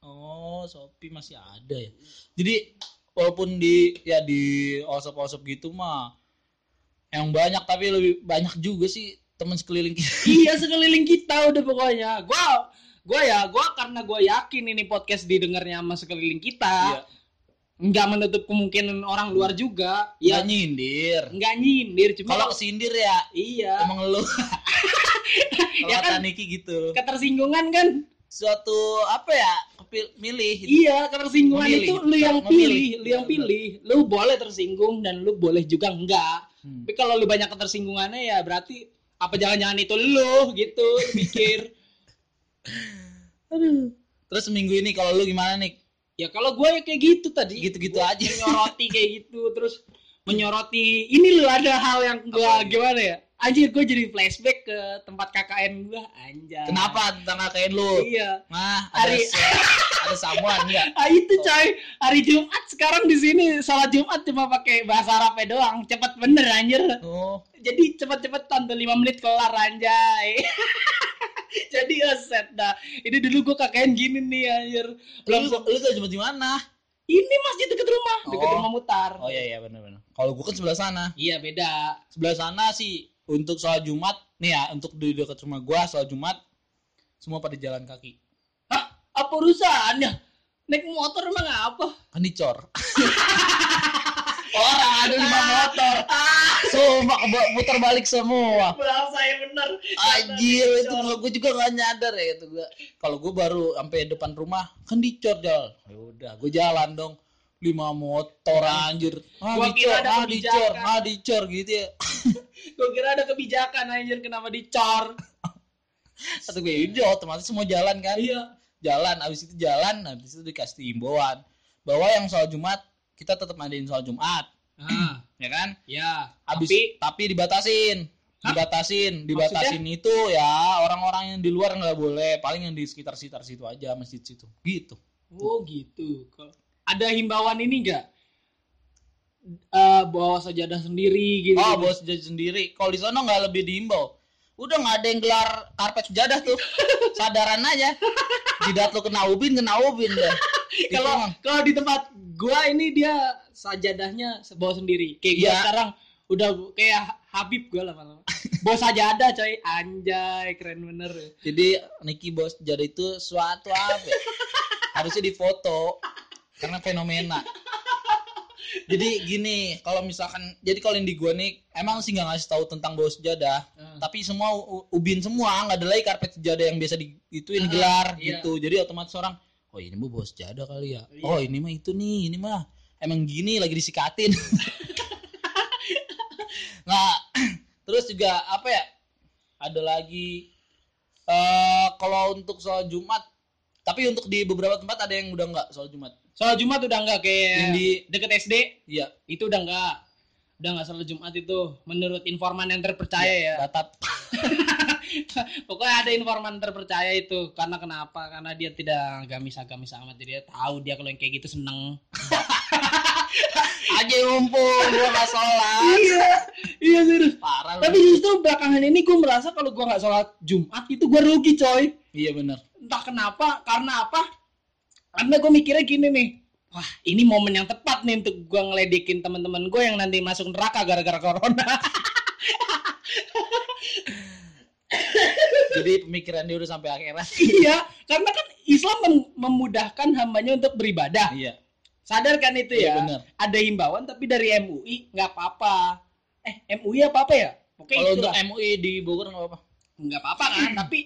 Oh, Shopee masih ada ya. Jadi walaupun di ya di osop-osop gitu mah yang banyak tapi lebih banyak juga sih teman sekeliling kita. iya sekeliling kita udah pokoknya gua gua ya gua karena gua yakin ini podcast didengarnya sama sekeliling kita Iya. nggak menutup kemungkinan orang luar juga Ya ya nyindir. nggak nyindir cuma Kalau kesindir ya iya emang lu. Ya kan? Niki gitu. ketersinggungan kan Suatu apa ya? Milih. gitu. iya ketersinggungan Memilih itu gitu. lu yang Memilih. pilih lu yang pilih lu boleh tersinggung dan lu boleh juga enggak Hmm. tapi kalau lu banyak ketersinggungannya ya berarti apa jangan-jangan itu lu gitu lu mikir Aduh. Terus minggu ini kalau lu gimana nih? ya kalau gue ya kayak gitu tadi Gitu-gitu aja. menyoroti kayak gitu terus menyoroti ini lu ada hal yang gue gimana ya anjir gue jadi flashback ke tempat KKN gue anjir Kenapa tentang kain lu? iya. Nah, ada Hari- se- ada samuan enggak? ah itu coy. Hari Jumat sekarang di sini sholat Jumat cuma pakai bahasa Arab doang. Cepet bener anjir. Oh, jadi cepet-cepet tanpa 5 menit kelar anjay. Jadi aset dah. Ini dulu gue KKN gini nih anjir. Belum lu, lu tuh di mana? ini masjid deket rumah. Deket Oh. rumah mutar. Oh iya iya benar benar. Kalau gua kan sebelah sana. iya beda. Sebelah sana sih untuk sholat Jumat nih ya, untuk di dekat rumah gua sholat Jumat semua pada jalan kaki. Hah? Apa urusannya? Naik motor emang apa? Kan dicor. Orang ada lima motor. Ah, Semua keba- muter balik semua. pulang saya bener. Anjir itu gue juga gak nyadar ya itu gua. Kalau gue baru sampai depan rumah kan dicor jal. Ya udah, gue jalan dong. Lima motor anjir. Ah, Gua dicor, kira ada ah, dicor, ah, dicor gitu ya. Gue kira ada kebijakan anjir kenapa dicor. Satu udah otomatis semua jalan kan. Iya. Jalan, abis itu jalan, habis itu dikasih himbauan bahwa yang sholat Jumat kita tetap ngadain sholat Jumat, Ah, ya kan? ya. Habis Tapi tapi, dibatasin. Hah? Dibatasin, dibatasin itu ya orang-orang yang di luar nggak boleh, paling yang di sekitar-sekitar situ aja masjid situ. Gitu. oh gitu. Ada himbauan ini enggak? Eh bawa sajadah sendiri gitu. Oh, bos jadi sendiri. Kalau di sana nggak lebih diimbau. Udah nggak ada yang gelar karpet sejadah tuh. Sadaran aja. Jidat lu kena ubin, kena ubin deh. Gitu, Kalau kalau di tempat gua ini dia sajadahnya bawa sendiri. Kayak gua Iya. sekarang udah kayak Habib gua lama-lama. Bawa sajadah coy, anjay keren bener. Jadi Niki bos jadi itu suatu apa? ya? Harusnya difoto karena fenomena. Jadi gini, kalau misalkan jadi kalau yang di gua nih emang sih nggak ngasih tahu tentang bos sejadah, Ah. tapi semua u- ubin semua nggak ada lagi karpet sejadah yang biasa di ituin Ah, gelar iya. gitu. Jadi otomatis orang, oh ini mah bos sejadah kali ya. Iya. Oh ini mah itu nih, ini mah emang gini lagi disikatin. nah, terus juga apa ya? Ada lagi eh kalau untuk soal Jumat, tapi untuk di beberapa tempat ada yang udah nggak soal Jumat. Soal Jumat udah enggak kayak Yang di deket SD iya, itu udah enggak. Udah enggak sholat Jumat itu menurut informan yang terpercaya ya. Batat. Pokoknya ada informan terpercaya itu karena kenapa? Karena dia tidak agamis-agamis amat jadi dia tahu dia kalau yang kayak gitu seneng. aja ngumpul gua nggak sholat. iya, iya serius. Parah. Tapi justru belakangan ini gue merasa kalau gue nggak sholat Jumat itu gue rugi coy. Iya bener. Entah kenapa, karena apa? Karena gue mikirnya gini nih. Wah, ini momen yang tepat nih untuk gue ngeledekin teman-teman gue yang nanti masuk neraka gara-gara corona. Jadi pemikiran dia udah sampai akhirat. iya, karena kan Islam mem- memudahkan hambanya untuk beribadah. Iya. Sadar kan itu Iya ya? bener. Ada himbauan tapi dari MUI nggak apa-apa. Eh, MUI apa apa ya? Oke, Kalau untuk. MUI di Bogor nggak apa-apa. nggak apa-apa kan, tapi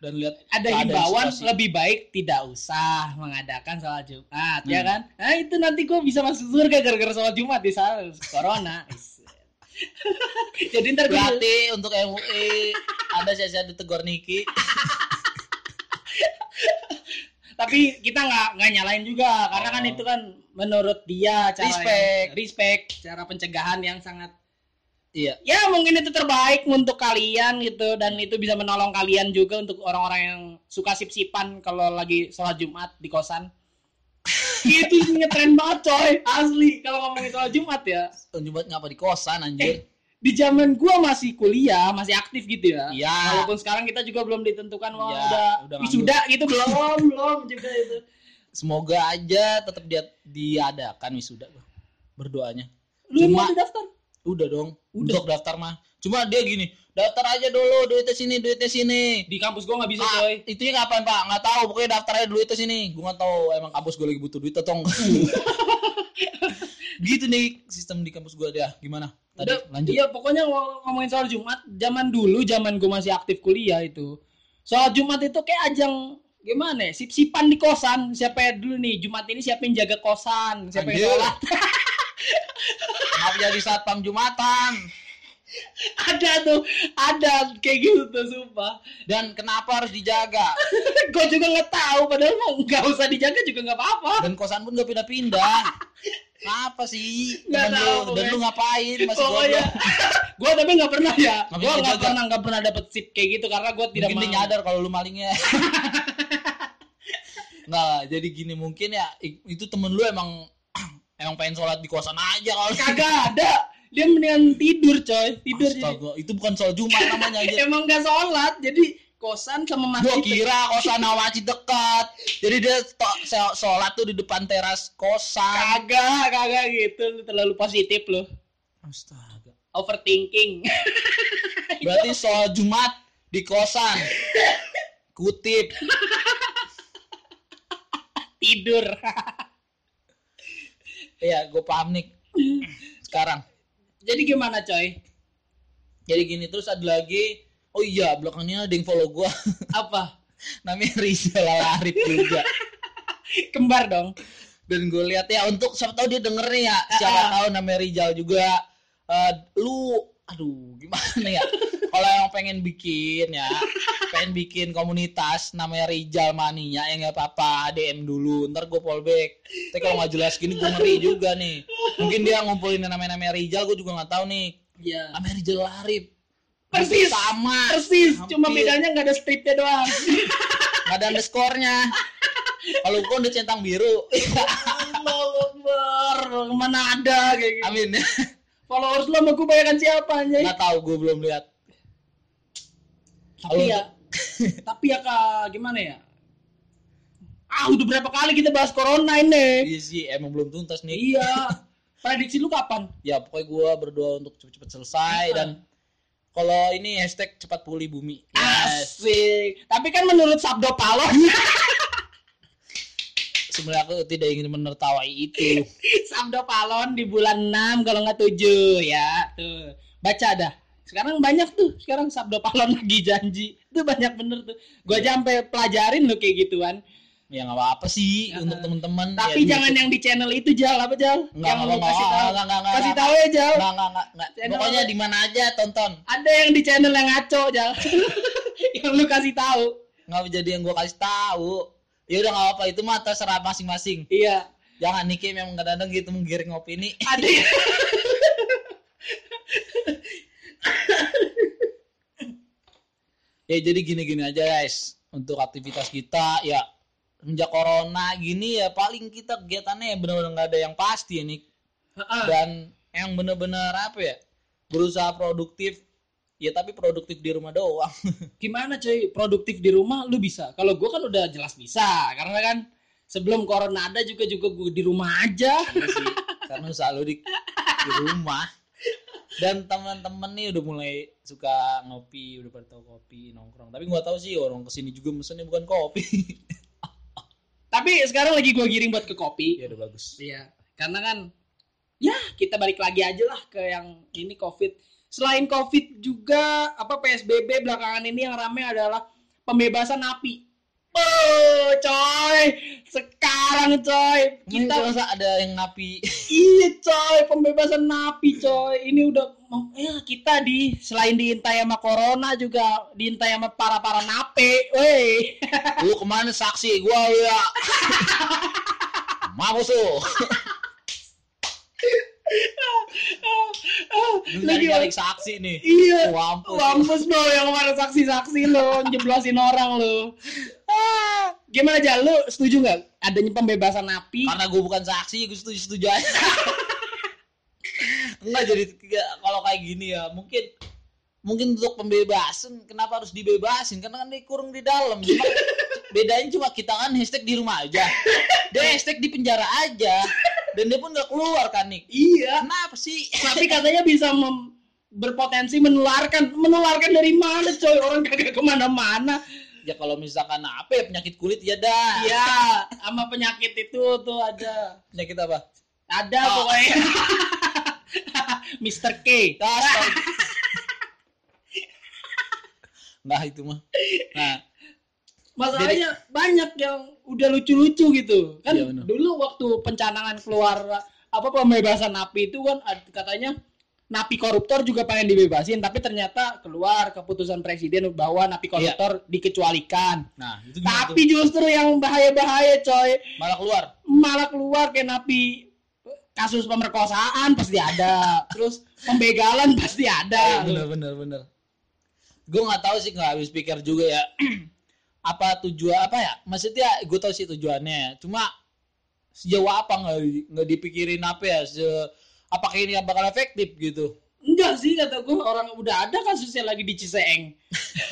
Dan lihat ada himbauan situasi. lebih baik tidak usah mengadakan sholat Jumat ya Hmm. kan nah itu nanti gue bisa masuk surga gara-gara sholat Jumat di saat corona jadi ntar Berarti untuk MUI ada saya ditegur Niki. tapi kita nggak nggak nyalain juga karena kan Oh. itu kan menurut dia cara Respect. yang- respect cara pencegahan yang sangat Iya. ya mungkin itu terbaik untuk kalian gitu dan itu bisa menolong kalian juga untuk orang-orang yang suka sip-sipan kalau lagi sholat Jumat di kosan itu ngetren banget coy asli kalau ngomongin sholat Jumat ya Jumat ngapa di kosan anjir? di zaman gua masih kuliah masih aktif gitu ya Iya. walaupun sekarang kita juga belum ditentukan wah Iya, udah, udah wisuda gitu belum belum juga itu Semoga aja tetap dia diadakan wisuda. Berdoanya. lu Cuma- mau daftar Udah dong. Udah. Untuk daftar mah. Cuma dia gini, daftar aja dulu duitnya sini, duitnya sini. di kampus gua nggak bisa Ah, coy itunya kapan pak? Nggak tahu. Pokoknya daftar aja itu sini. Gue nggak tahu emang kampus gue lagi butuh duit atau enggak. gitu nih sistem di kampus gue dia. Gimana? Tadi Udah, lanjut. Iya, pokoknya ngom- ngomongin soal Jumat, zaman dulu, zaman gue masih aktif kuliah itu. Soal Jumat itu kayak ajang gimana ya? Sip-sipan di kosan. Siapa dulu nih? Jumat ini siapa yang jaga kosan? Siapa yang sholat? Jadi satpam jumatan. ada tuh, ada kayak gitu tuh, sumpah. Dan kenapa harus dijaga? gue juga nggak tahu, padahal mau nggak usah dijaga juga nggak apa-apa. Dan kosan pun gak pindah-pindah. Kenapa sih? Nggak Temen tahu, lu, dan lu ngapain? Masih Pokoknya, gue tapi nggak pernah ya. Nggak Gue nggak pernah nggak pernah dapet sip kayak gitu karena gue tidak mungkin nyadar kalau lu malingnya. Nggak, jadi gini mungkin ya itu temen lu emang emang pengen sholat di kosan aja kalau Kagak ada. Dia mendingan tidur coy, tidur. jadi- Astaga, itu bukan sholat Jumat namanya aja. Emang gak sholat, jadi kosan sama Gua masjid. kira kosan sama masjid dekat. Jadi dia sholat tuh di depan teras kosan. Kagak, kagak gitu. Lu terlalu positif lu. Astaga. Overthinking. Berarti sholat Jumat di kosan. Kutip. tidur. Iya, gue paham nih. Sekarang. jadi gimana coy? Jadi gini terus ada lagi. Oh iya, belakangnya ada yang follow gua. Apa? Namanya Rizal Arif juga. Kembar dong. Dan gue lihat ya untuk siapa tahu dia denger nih ya. Siapa Ah. tahu namanya Rizal juga. Eh, lu aduh gimana ya kalau yang pengen bikin ya pengen bikin komunitas namanya Rizal Mania ya nggak apa-apa DM dulu ntar gue fallback tapi kalau nggak jelas gini gue ngeri juga nih mungkin dia ngumpulin yang namanya namanya Rizal gue juga nggak tahu nih Iya. namanya Rizal Arif Persis. sama Persis, cuma Hampir. bedanya nggak ada stripnya doang. nggak ada underscore-nya kalau gue udah centang biru Allahu Akbar. Mana ada kayak gitu. amin Followers lu sama gue bayangkan siapa anjay? nggak tahu gue belum lihat Tapi ya, tapi ya kak, gimana ya? Ah, udah berapa kali kita bahas corona ini? iya sih emang belum tuntas nih Iya. Prediksi lu kapan? ya pokoknya gue berdoa untuk cepet-cepet selesai Iya. dan kalau ini hashtag cepat pulih bumi yes. Asik. Tapi kan menurut Sabdo Palon, sebenarnya aku tidak ingin menertawai itu Sabdo Palon di bulan 6 kalau nggak 7 ya. Tuh. Baca dah. Sekarang banyak tuh. Sekarang Sabdo Palon lagi janji. Itu banyak bener tuh. Gua aja sampai pelajarin lo kayak gituan. ya nggak apa-apa sih Ya, untuk temen-temen Tapi ya, jangan gitu. yang di channel itu Jal, apa Jal? nggak yang nggak lu kasih tahu. nggak nggak Kasih tahu ya Jal. nggak nggak nggak nggak pokoknya di mana aja tonton Ada yang di channel yang ngaco Jal. yang lu kasih tahu. nggak jadi yang gue kasih tahu ya udah nggak apa itu mah terserah masing-masing. Iya. jangan nih Kim yang kadang-kadang gitu menggiring opini Ada yang ya jadi gini-gini aja guys. Untuk aktivitas kita ya sejak corona gini ya paling kita kegiatannya ya bener-bener nggak ada yang pasti ya nih Heeh. dan yang bener-bener apa ya berusaha produktif ya tapi produktif di rumah doang. Gimana cuy? Produktif di rumah lu bisa. Kalau gua kan udah jelas bisa karena kan sebelum corona ada juga juga gua di rumah aja. Iya sih, karena selalu di, di rumah. Dan teman-teman nih udah mulai suka ngopi udah pada tahu kopi nongkrong. Tapi gua tahu sih orang ke sini juga mesennya bukan kopi. Tapi sekarang lagi gua giring buat ke kopi. Ya udah bagus. Iya karena kan ya kita balik lagi aja lah ke yang ini covid selain covid juga apa psbb belakangan ini yang rame adalah pembebasan napi Oh, coy, sekarang coy kita kita masa ada yang napi. Iya coy pembebasan napi coy. Ini udah ya kita di selain diintai sama corona juga diintai sama para para nape weh lu ke mana saksi? Gua ya. Mampus lu lu lagi nyari saksi nih. Iya. Wampus. Wampus lo yang kemarin saksi-saksi lo jeblosin orang lo ah, gimana aja lu setuju nggak adanya pembebasan napi karena gue bukan saksi gue setuju setuju aja. Enggak jadi kalau kayak gini ya mungkin mungkin untuk pembebasan kenapa harus dibebasin? Karena kan dia kurung di dalam. Cuma bedanya cuma kita kan hashtag di rumah aja. Dia hashtag di penjara aja dan dia pun nggak keluar kan nih iya. Kenapa sih? Tapi katanya bisa mem- berpotensi menularkan menularkan dari mana coy? Orang kagak ke mana-mana. Ya kalau misalkan apa ya penyakit kulit ya dah. Iya sama penyakit itu tuh ada. Penyakit apa? Ada Oh. pokoknya. Mr. K. Nah itu mah. Nah masalahnya banyak yang udah lucu-lucu gitu. Kan Iya, bener. dulu waktu pencanangan keluar apa pembebasan napi itu kan katanya napi koruptor juga pengen dibebasin tapi ternyata keluar keputusan presiden bahwa napi koruptor dikecualikan. Nah itu tapi justru yang bahaya-bahaya coy. Tuh? malah keluar? Malah keluar kayak napi kasus pemerkosaan pasti ada. Terus pembegalan pasti ada. Bener bener bener gue nggak tahu sih nggak habis pikir juga ya apa tujuan apa ya maksudnya gue tahu sih tujuannya cuma sejauh apa nggak nggak dipikirin apa ya se apakah ini bakal efektif gitu Enggak sih kata gue orang udah ada kasusnya lagi di Ciseeng.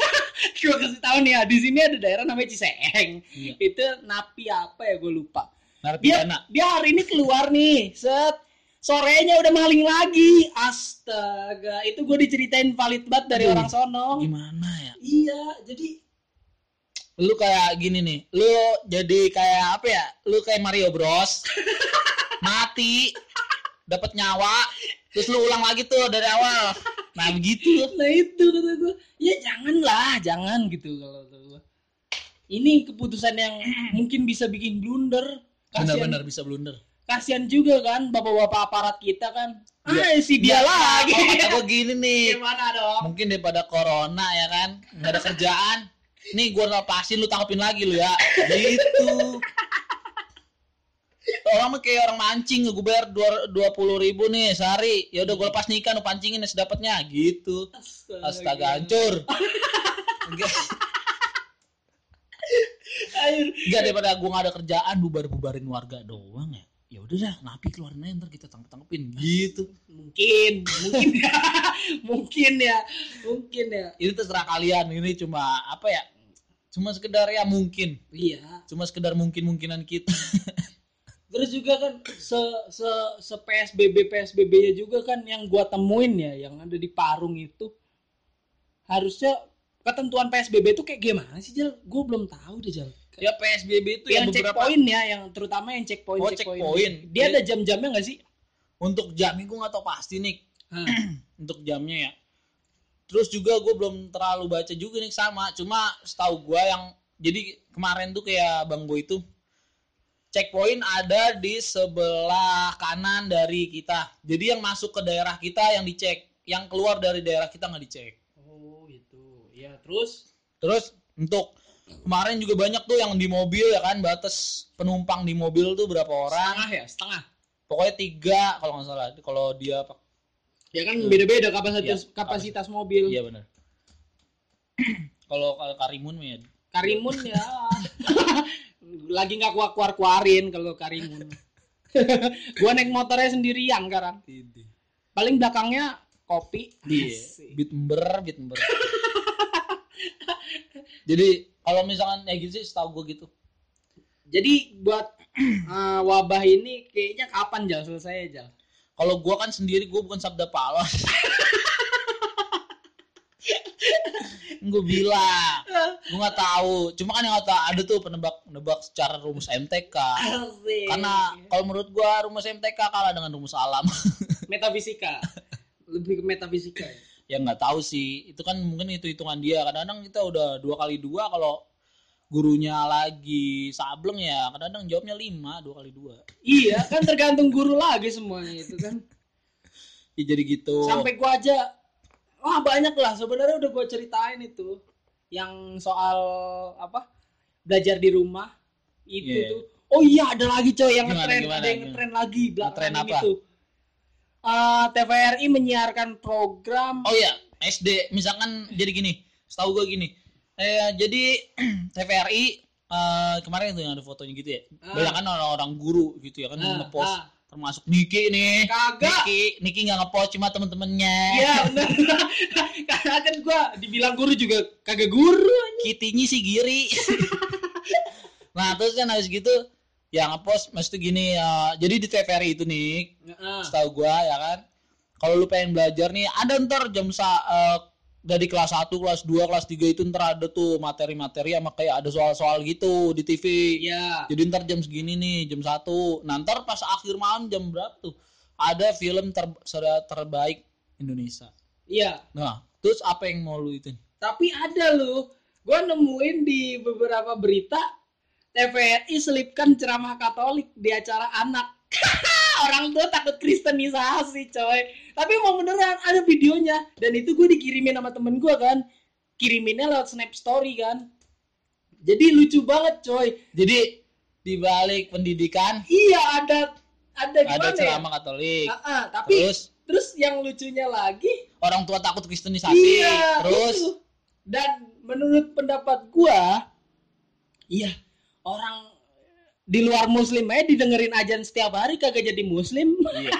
gue kasih tahu nih ya di sini ada daerah namanya Ciseeng. Iya. Itu napi apa ya gue lupa. Dia narapidana dia hari ini keluar nih set sorenya udah maling lagi. Astaga itu gue diceritain valid banget dari Aduh. orang sono. gimana ya Iya jadi lu kayak gini nih lu jadi kayak apa ya? Lu kayak Mario Bros. Mati dapat nyawa terus lu ulang lagi tuh dari awal. Nah begitu. Nah itu kata gue ya janganlah jangan gitu kalau gue. Ini keputusan yang mungkin bisa bikin blunder. Benar-benar bisa blunder. Kasihan juga kan bapak-bapak aparat kita kan. Iya. ah si dia lagi. Kalau kata gue gini nih. Gimana dong? Mungkin daripada corona ya kan nggak ada kerjaan nih gue lepasin lu tangkepin lagi lu ya. Gitu. Orang mah kayak orang mancing gue bayar dua dua puluh ribu nih sehari. Ya udah gue lepas nih ikan lu pancingin ya sedapatnya. Gitu. Astaga. Hancur. Enggak. Daripada gue nggak ada kerjaan bubar bubarin warga doang ya. Ya udah dah napi keluarin aja ntar kita tangkep tangkepin gitu. Mungkin mungkin ya. Mungkin ya. Mungkin ya. Ini terserah kalian ini cuma apa ya cuma sekedar ya mungkin iya cuma sekedar mungkin mungkinan kita terus juga kan se se se psbb psbb nya juga kan yang gua temuin ya yang ada di Parung itu harusnya ketentuan psbb itu kayak gimana sih Jal? Gue belum tahu deh Jal. ya PSBB itu yang yang beberapa checkpoint ya, yang terutama yang checkpoint Oh, checkpoint. Dia ada jam-jamnya nggak sih? untuk jamnya gue nggak tahu pasti nih untuk jamnya ya terus juga gue belum terlalu baca juga nih sama. Cuma setahu gue yang jadi kemarin tuh kayak bang boy itu checkpoint ada di sebelah kanan dari kita. Jadi yang masuk ke daerah kita yang dicek yang keluar dari daerah kita nggak dicek. Oh gitu. Ya terus? Terus untuk kemarin juga banyak tuh yang di mobil ya kan batas penumpang di mobil tuh berapa orang? Setengah ya setengah. pokoknya tiga kalau nggak salah. Kalau dia Ya kan Iya. beda-beda kapasitas Iya, kapasitas mobil. iya benar kalau kalau karimun ya Karimun ya. Lagi nggak kuat keluar keluarin kalau Karimun. gua naik motornya sendirian sekarang. Paling belakangnya kopi. Iya, Asik. bit ember, bit ember. Jadi kalau misalkan ya gitu sih, setahu gue gitu. Jadi buat eh, wabah ini kayaknya kapan Jal selesai Jal? Kalau gue kan sendiri, gue bukan sabda pahlawan. gue bilang, gue nggak tahu. Cuma kan yang tahu ada tuh penebak penebak secara rumus MTK. Asik. Karena kalau menurut gue rumus MTK kalah dengan rumus alam. metafisika. Lebih ke metafisika ya. ya nggak tahu sih. Itu kan mungkin itu hitungan dia. Kadang-kadang kita udah dua kali dua kalau gurunya lagi. Sableng ya kadang-kadang jawabnya lima dua kali dua. Iya kan tergantung guru lagi semuanya itu kan. Ya, jadi gitu. Sampai gua aja wah banyak lah. Sebenarnya udah gua ceritain itu. Yang soal apa belajar di rumah itu Iya. tuh. Oh iya ada lagi coy yang ngetren ada yang ngetren lagi belakangan Ngetren apa? tuh Eh, TVRI menyiarkan program. Oh ya SD misalkan jadi gini setahu gue gini eh, jadi TVRI eh, kemarin tuh yang ada fotonya gitu ya Ah. banyak kan orang-orang guru gitu ya kan Ah, ngepost ah. termasuk Niki nih kagak Niki Niki nggak ngepost cuma temen-temennya Iya benar. Karena kan gua dibilang guru juga kagak guru. Kitinya sih giri. nah terus kan habis gitu ya ngepost mesti gini ya jadi di TVRI itu nih setahu gua ya kan kalau lu pengen belajar nih ada ntar jam sa eh, dari kelas 1, kelas 2, kelas 3 itu ntar ada tuh materi-materi sama kayak ada soal-soal gitu di TV Iya. jadi ntar jam segini nih jam 1 nah ntar pas akhir malam jam berapa tuh ada film ter terbaik Indonesia Iya. nah terus apa yang mau lu itu Tapi ada loh. Gua nemuin di beberapa berita TVRI selipkan ceramah Katolik di acara anak. Orang tua takut kristenisasi, coy. Tapi mau beneran ada videonya dan itu gue dikirimin sama temen gue kan. Kiriminnya lewat Snap Story kan. Jadi lucu banget, coy. jadi di balik pendidikan Iya ada ada gimana ada ya? ceramah Katolik Ah, ah, tapi terus terus yang lucunya lagi orang tua takut kristenisasi iya terus itu. dan menurut pendapat gua iya orang di luar muslim aja didengerin ajan setiap hari kagak jadi muslim. Iya.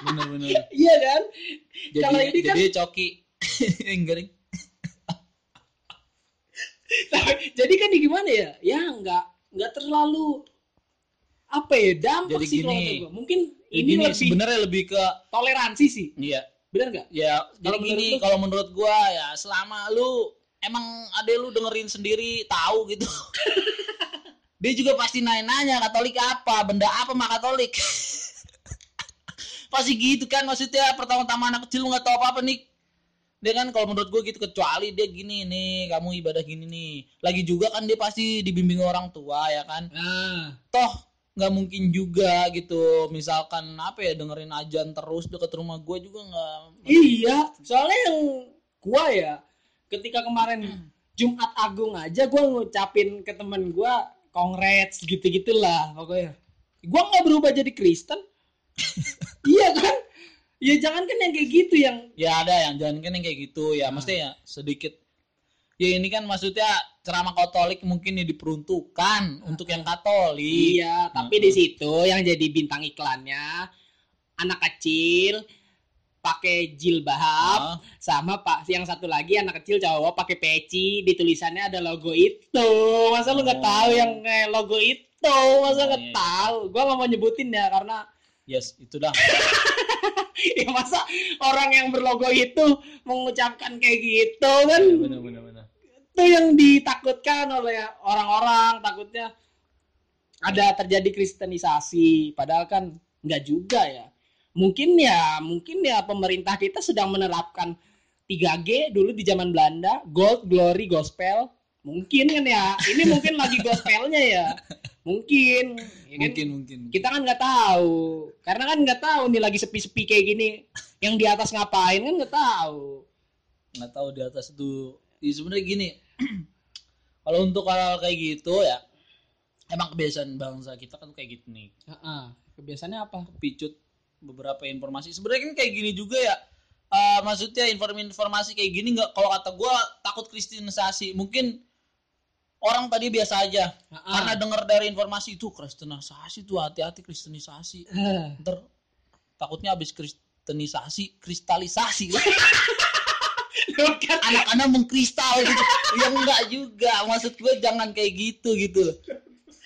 Bener-bener iya kan? Jadi Kalau ini kan- jadi coki. Enggak Ring. jadi kan di gimana ya? Ya nggak nggak terlalu apa ya dampak Jadi sih kalau gini. kata gua. Mungkin Ya ini gini, lebih sebenarnya lebih ke toleransi sih. Iya. Benar nggak? Ya jadi Kalau gini kalau menurut gua ya selama lu emang ada lu dengerin sendiri tahu gitu dia juga pasti nanya-nanya Katolik apa? Benda apa mah Katolik? Pasti gitu kan maksudnya pertama-tama anak kecil lu nggak tahu apa-apa nih dia kan kalau menurut gue gitu kecuali dia gini nih kamu ibadah gini nih. Lagi juga kan dia pasti dibimbing orang tua ya kan? Nah. Toh nggak mungkin juga gitu. Misalkan apa ya dengerin ajan terus deket rumah gue juga nggak Iya, soalnya yang gua ya ketika kemarin Jumat Agung aja gua ngucapin ke temen gua congrats gitu-gitulah pokoknya. Gua nggak berubah jadi Kristen. iya kan? Ya jangan kan yang kayak gitu yang ya ada yang jangan kan yang kayak gitu ya Nah. mesti ya sedikit ya ini kan maksudnya ceramah katolik mungkin ya diperuntukkan untuk yang katolik iya, tapi Nah. di situ yang jadi bintang iklannya anak kecil pakai jilbab Ah, sama pak yang satu lagi anak kecil cowok pakai peci di tulisannya ada logo itu. Masa lu nggak Oh. tahu yang kayak logo itu? Masa Oh, nggak iya. tahu? Gua nggak mau nyebutin ya karena yes itu dah. Ya masa orang yang berlogo itu mengucapkan kayak gitu kan? Iya, bener bener bener itu yang ditakutkan oleh orang-orang takutnya ada terjadi kristenisasi. Padahal kan nggak juga ya mungkin ya mungkin ya pemerintah kita sedang menerapkan 3G dulu di zaman Belanda gold glory gospel. Mungkin kan ya ini mungkin lagi gospelnya ya. Mungkin ya kan? mungkin mungkin. Kita kan nggak tahu. Karena kan nggak tahu nih lagi sepi-sepi kayak gini. Yang di atas ngapain kan nggak tahu. Nggak tahu di atas itu. Ya, sebenarnya gini kalau untuk hal kayak gitu ya emang kebiasaan bangsa kita kan kayak gitu nih. Heeh. kebiasaannya apa? Picut beberapa informasi. Sebenarnya kan kayak gini juga ya. Eh, maksudnya informasi kayak gini nggak kalau kata gua takut kristenisasi. Mungkin orang tadi biasa aja. Heeh. karena dengar dari informasi itu kristenisasi tuh hati-hati kristenisasi. Eh. ntar takutnya habis kristenisasi kristalisasi. Anak-anak mengkristal gitu. Ya enggak juga. Maksud gue jangan kayak gitu gitu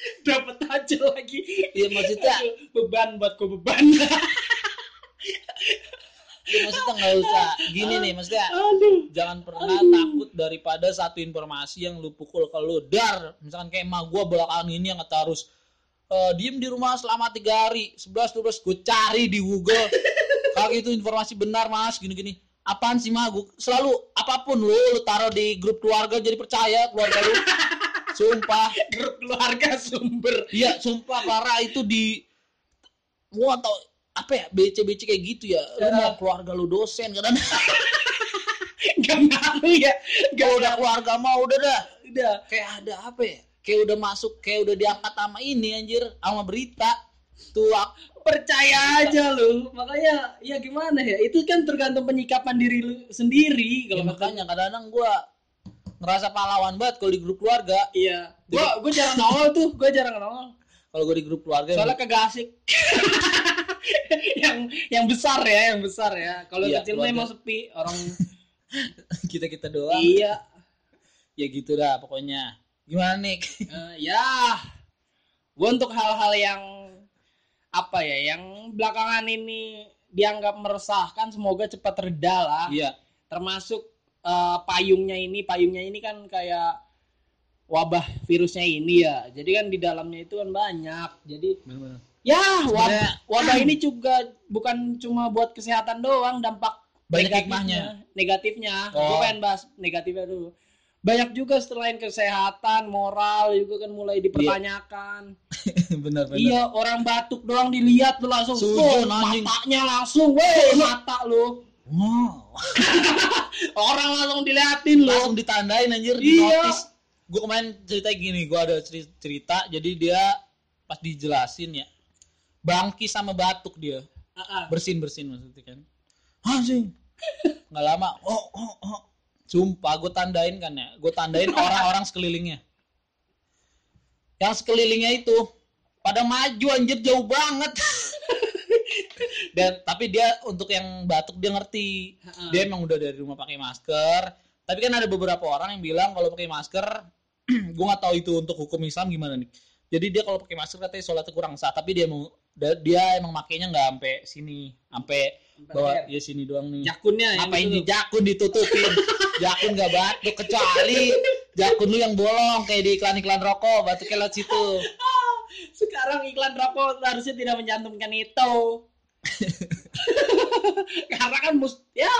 dapat aja lagi. Ya maksudnya Aduh, beban buat ku beban. Ya maksudnya nggak usah. Gini nih maksudnya aduh. jangan pernah takut daripada satu informasi yang lu pukul ke lu. Dar misalkan kayak emak gua belakangan ini yang kata harus eh, diem di rumah selama tiga hari 11 12 gue cari di Google. Kalau itu informasi benar mas gini gini apaan sih mah gua selalu apa pun lu lu taruh di grup keluarga jadi percaya keluarga lu sumpah. Grup keluarga sumber. Iya sumpah parah itu di gua tau apa ya BC BC kayak gitu ya. Lu Ya. mau keluarga lu dosen kadang nggak ngaruh ya. Kalau udah keluarga mau udah dah. Udah. Kayak ada apa ya? Kayak udah masuk kayak udah diangkat sama ini anjir sama berita. Tuh ak- percaya aja lu. Makanya ya gimana ya? Itu kan tergantung penyikapan diri lu sendiri ya, kalau makanya kadang-kadang gua ngerasa pahlawan banget kalau di grup keluarga. Iya. Gua gua jarang nongol tuh gua jarang nongol. Kalau gua di grup keluarga soalnya kagak asik. Yang yang besar ya yang besar ya. Kalau Iya, kecil mah emang sepi orang kita kita doang. Iya. Ya gitu dah pokoknya. Gimana nih? Eh, ya. Gua untuk hal-hal yang apa ya yang belakangan ini dianggap meresahkan semoga cepat reda lah. Iya. Termasuk eh, payungnya ini payungnya ini kan kayak wabah virusnya ini ya. Jadi kan di dalamnya itu kan banyak. Jadi bener-bener ya wabah, wabah ini juga bukan cuma buat kesehatan doang dampak Banyak negatifnya negatifnya. Oh. gue pengen bahas negatifnya dulu. Banyak juga selain kesehatan moral juga kan mulai dipertanyakan. Bener-bener iya orang batuk doang dilihat lu langsung Sujud, oh, matanya langsung weh mata lu wow. Orang langsung diliatin lu langsung ditandain anjir di Iya. notis. Gue kemarin cerita gini gue ada ceri- cerita jadi dia pas dijelasin ya bangki sama batuk dia. Ah, ah. bersin bersin maksudnya kan. Anjing. Nggak lama oh oh oh. Sumpah gue tandain kan ya. Gue tandain orang-orang sekelilingnya. Yang sekelilingnya itu pada maju anjir jauh banget dan tapi dia untuk yang batuk dia ngerti. Dia emang udah dari rumah pakai masker. Tapi kan ada beberapa orang yang bilang kalau pakai masker gue nggak tahu itu untuk hukum Islam gimana nih. Jadi dia kalau pakai masker katanya sholatnya kurang sah tapi dia mau dia emang makainya nggak sampai sini sampai bawa ya sini doang nih. Jakunnya apa ini jakun ditutupin? Jakun nggak batuk kecuali jakun lu yang bolong kayak di iklan-iklan rokok batuknya lewat situ. Sekarang iklan rokok harusnya tidak mencantumkan itu karena kan mus ya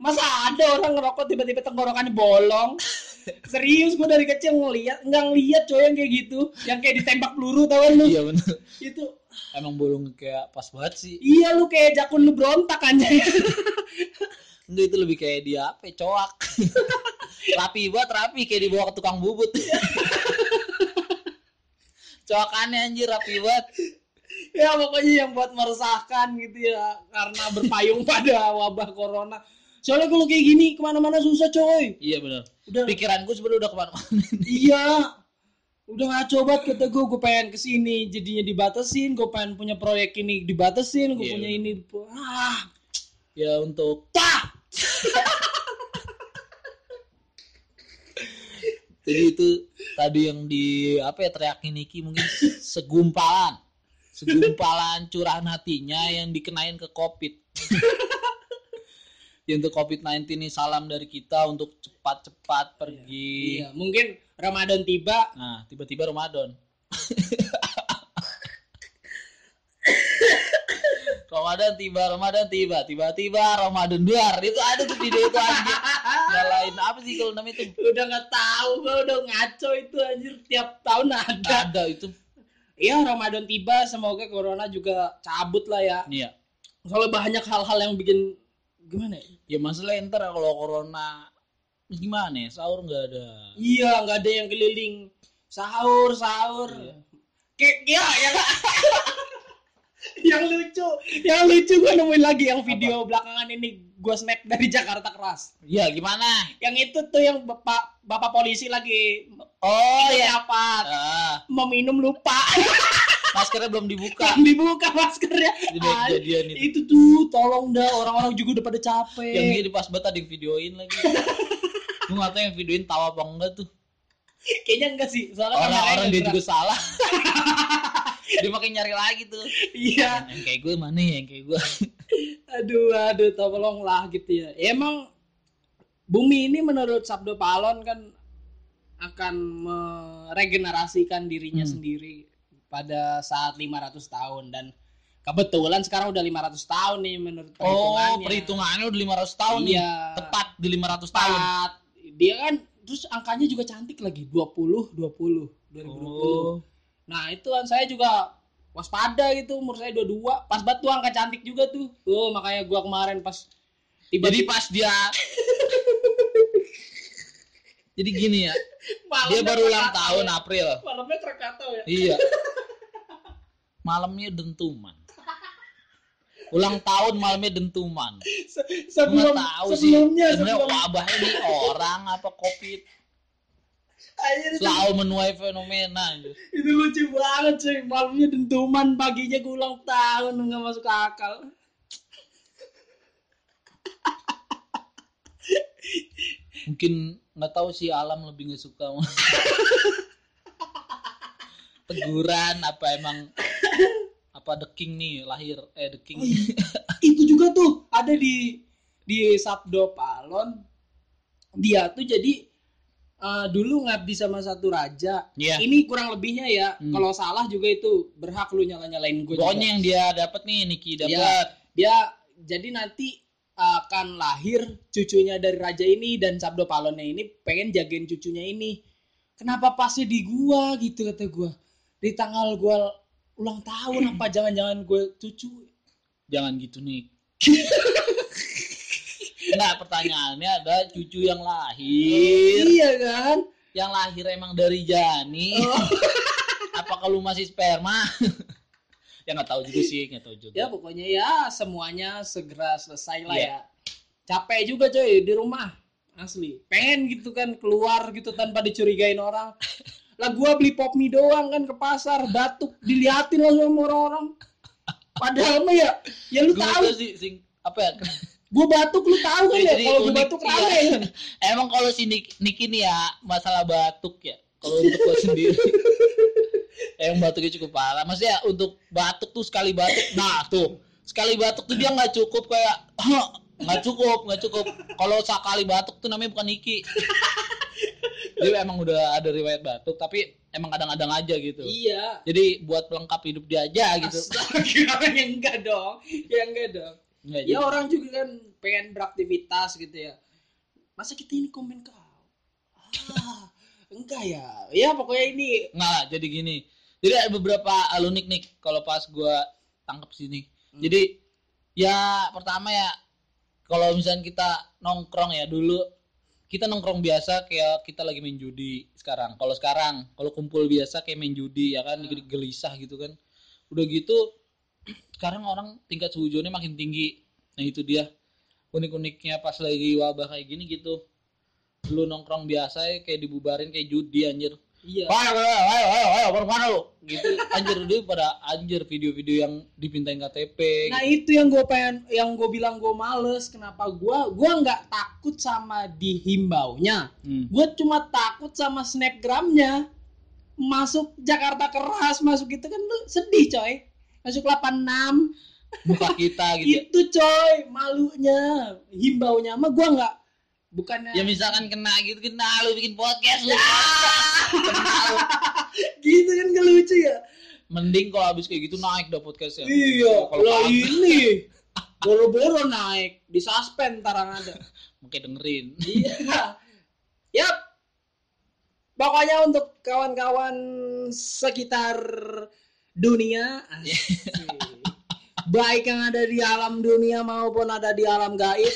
masa ada orang ngerokok tiba-tiba tenggorokannya bolong? Serius gue dari kecil ngeliat nggak ngeliat coy yang kayak gitu. Yang kayak ditembak peluru tau kan lu? Iya bener. Itu. Emang bolong kayak pas banget sih. Iya lu kayak jakun lu berontak aja Enggak itu lebih kayak dia apa ya, coak. Rapi banget rapi kayak dibawa ke tukang bubut. Coakannya anjir rapi banget ya pokoknya yang buat meresahkan gitu ya karena berpayung pada wabah corona. Soalnya kalau kayak gini ke mana-mana susah coy. Iya bener. Udah. Pikiran gue sebenarnya udah ke mana-mana. Iya. Udah ngaco banget kata gue, gue pengen ke sini jadinya dibatasin, gue pengen punya proyek ini dibatasin, gue Iya, punya ini. Ah, ya untuk tah. jadi itu tadi yang di apa ya teriakin Niki mungkin segumpalan segumpalan curahan hatinya yang dikenain ke covid ya untuk covid 19 ini salam dari kita untuk cepat-cepat pergi Iya, mungkin Ramadan tiba, nah tiba-tiba Ramadan Ramadan tiba, Ramadan tiba, tiba-tiba Ramadan duar. Itu ada tuh video itu anjir. Nyalain apa sih kalau namanya itu? udah nggak tahu, gue udah ngaco itu anjir tiap tahun ada. Ada itu. Iya, Ramadan tiba, semoga corona juga cabut lah ya. Iya. Soalnya banyak hal-hal yang bikin gimana ya? Ya masalah ntar kalau corona gimana ya sahur nggak ada. Iya, nggak ada yang keliling sahur, sahur. Iya. Kayak ya, yang yang lucu, yang lucu gue nemuin lagi yang video belakangan ini gue snap dari Jakarta keras. Iya gimana? Yang itu tuh yang bapak bapak polisi lagi Oh minum ya. apa Ah, mau minum lupa maskernya belum dibuka. Belum dibuka maskernya. Jadi itu. itu tuh tolong dah orang-orang juga udah pada capek. Yang gini pas banget ada videoin lagi. Gue nggak tahu yang videoin tawa apa enggak tuh. Kayaknya enggak sih, soalnya kameranya Orang-orang dia juga salah. dia makin nyari lagi tuh. Iya. Yang kayak gue mana ya yang kayak gue? Aduh, aduh, tolonglah gitu ya. Ya, Emang bumi ini menurut Sabdo Palon kan akan meregenerasikan dirinya Hmm. sendiri pada saat 500 tahun dan kebetulan sekarang udah 500 tahun nih menurut Oh, perhitungannya. perhitungannya udah 500 tahun nih. Iya. Tepat di 500 tahun. Tepat. Dia kan terus angkanya juga cantik lagi 20 20 2020 Oh. nah itu kan saya juga waspada gitu umur saya 22 pas banget tuh angka cantik juga tuh tuh makanya gua kemarin pas Jadi tiba-tiba pas dia Jadi gini ya, dia malamnya baru ulang tahun ya. April. malamnya Krakatau ya Iya. Malamnya dentuman. Ulang tahun malamnya dentuman. Se- sebelum tahu sih sebelumnya sebenarnya sebelum wabah ini orang apa covid selalu menuai fenomena itu lucu banget cuy. Malamnya dentuman paginya gue ulang tahun nggak masuk akal. Mungkin nggak tahu sih alam lebih nggak suka. Teguran apa emang? Apa the king nih lahir? Eh the king. Oh, iya. itu juga tuh ada di di Sabdo Palon. Dia tuh jadi eh, dulu ngabdi sama satu raja. Iya. ini kurang lebihnya ya. Hmm. kalau salah juga itu berhak lu nyala nyalain gue pokoknya yang dia dapat nih Niki Iya. dapat dia jadi nanti akan lahir cucunya dari raja ini dan Sabdo Palonnya ini pengen jagain cucunya ini. Kenapa pasnya di gua gitu kata gua? Di tanggal gua ulang tahun apa? Jangan-jangan gue cucu. Jangan gitu nih Nah pertanyaannya ada cucu yang lahir. Iya kan? Yang lahir emang dari jani. Oh. apakah lu masih sperma? Ya nggak tahu juga sih nggak tahu juga. Ya pokoknya ya semuanya segera selesai lah Iya. ya. Capek juga coy di rumah. Asli. Pengen gitu kan keluar gitu tanpa dicurigain orang. Lah gua beli pop mie doang kan ke pasar batuk diliatin lah sama orang-orang. Padahal mah ya ya lu Gua tahu sih sing, apa ya gua batuk lu tahu kan ya? kalau unik, batuk rame kan emang kalau si Nik, Niki nih ya masalah batuk ya. Kalau untuk gua sendiri. Yang batuknya cukup parah. Maksudnya untuk batuk tuh sekali batuk nah tuh. Sekali batuk tuh dia nggak cukup kayak "Hah, nggak cukup nggak cukup. Kalau sekali batuk tuh namanya bukan Niki. Dia emang udah ada riwayat batuk tapi emang kadang-kadang aja gitu. Iya. Jadi buat pelengkap hidup dia aja gitu. Astaga, ya enggak dong. Ya enggak dong Ya jadi- orang juga kan pengen beraktivitas gitu ya masa kita ini komen kau ah enggak ya ya pokoknya ini Nggak lah, jadi gini. Jadi ada beberapa alunik nih kalau pas gua tangkap sini. Hmm. Jadi ya pertama ya kalau misalnya kita nongkrong ya dulu kita nongkrong biasa kayak kita lagi main judi sekarang. Kalau sekarang kalau kumpul biasa kayak main judi ya kan Hmm. gelisah gitu kan. Udah gitu sekarang orang tingkat seujonnya makin tinggi. Nah itu dia unik-uniknya pas lagi wabah kayak gini gitu. Lu nongkrong biasa ya kayak dibubarin kayak judi anjir iya ayo ayo ayo ayo baru mana lu gitu anjir dulu pada anjir video-video yang dipintain KTP nah gitu. itu yang gue pengen yang gue bilang gue males kenapa gue gue nggak takut sama dihimbaunya Hmm. gue cuma takut sama snapgramnya masuk Jakarta keras masuk gitu kan lu sedih coy masuk 86 muka kita gitu ya. itu coy malunya himbaunya. Mah gua nggak bukannya ya misalkan kena gitu kena lu bikin podcast lu. Gitu kan gak lucu ya? Mending kalau habis kayak gitu naik dah podcastnya iya Kalau ini. Boro-boro naik di suspend tarang ada. Oke dengerin. Iya. Yap. Pokoknya untuk kawan-kawan sekitar dunia asik. baik yang ada di alam dunia maupun ada di alam gaib.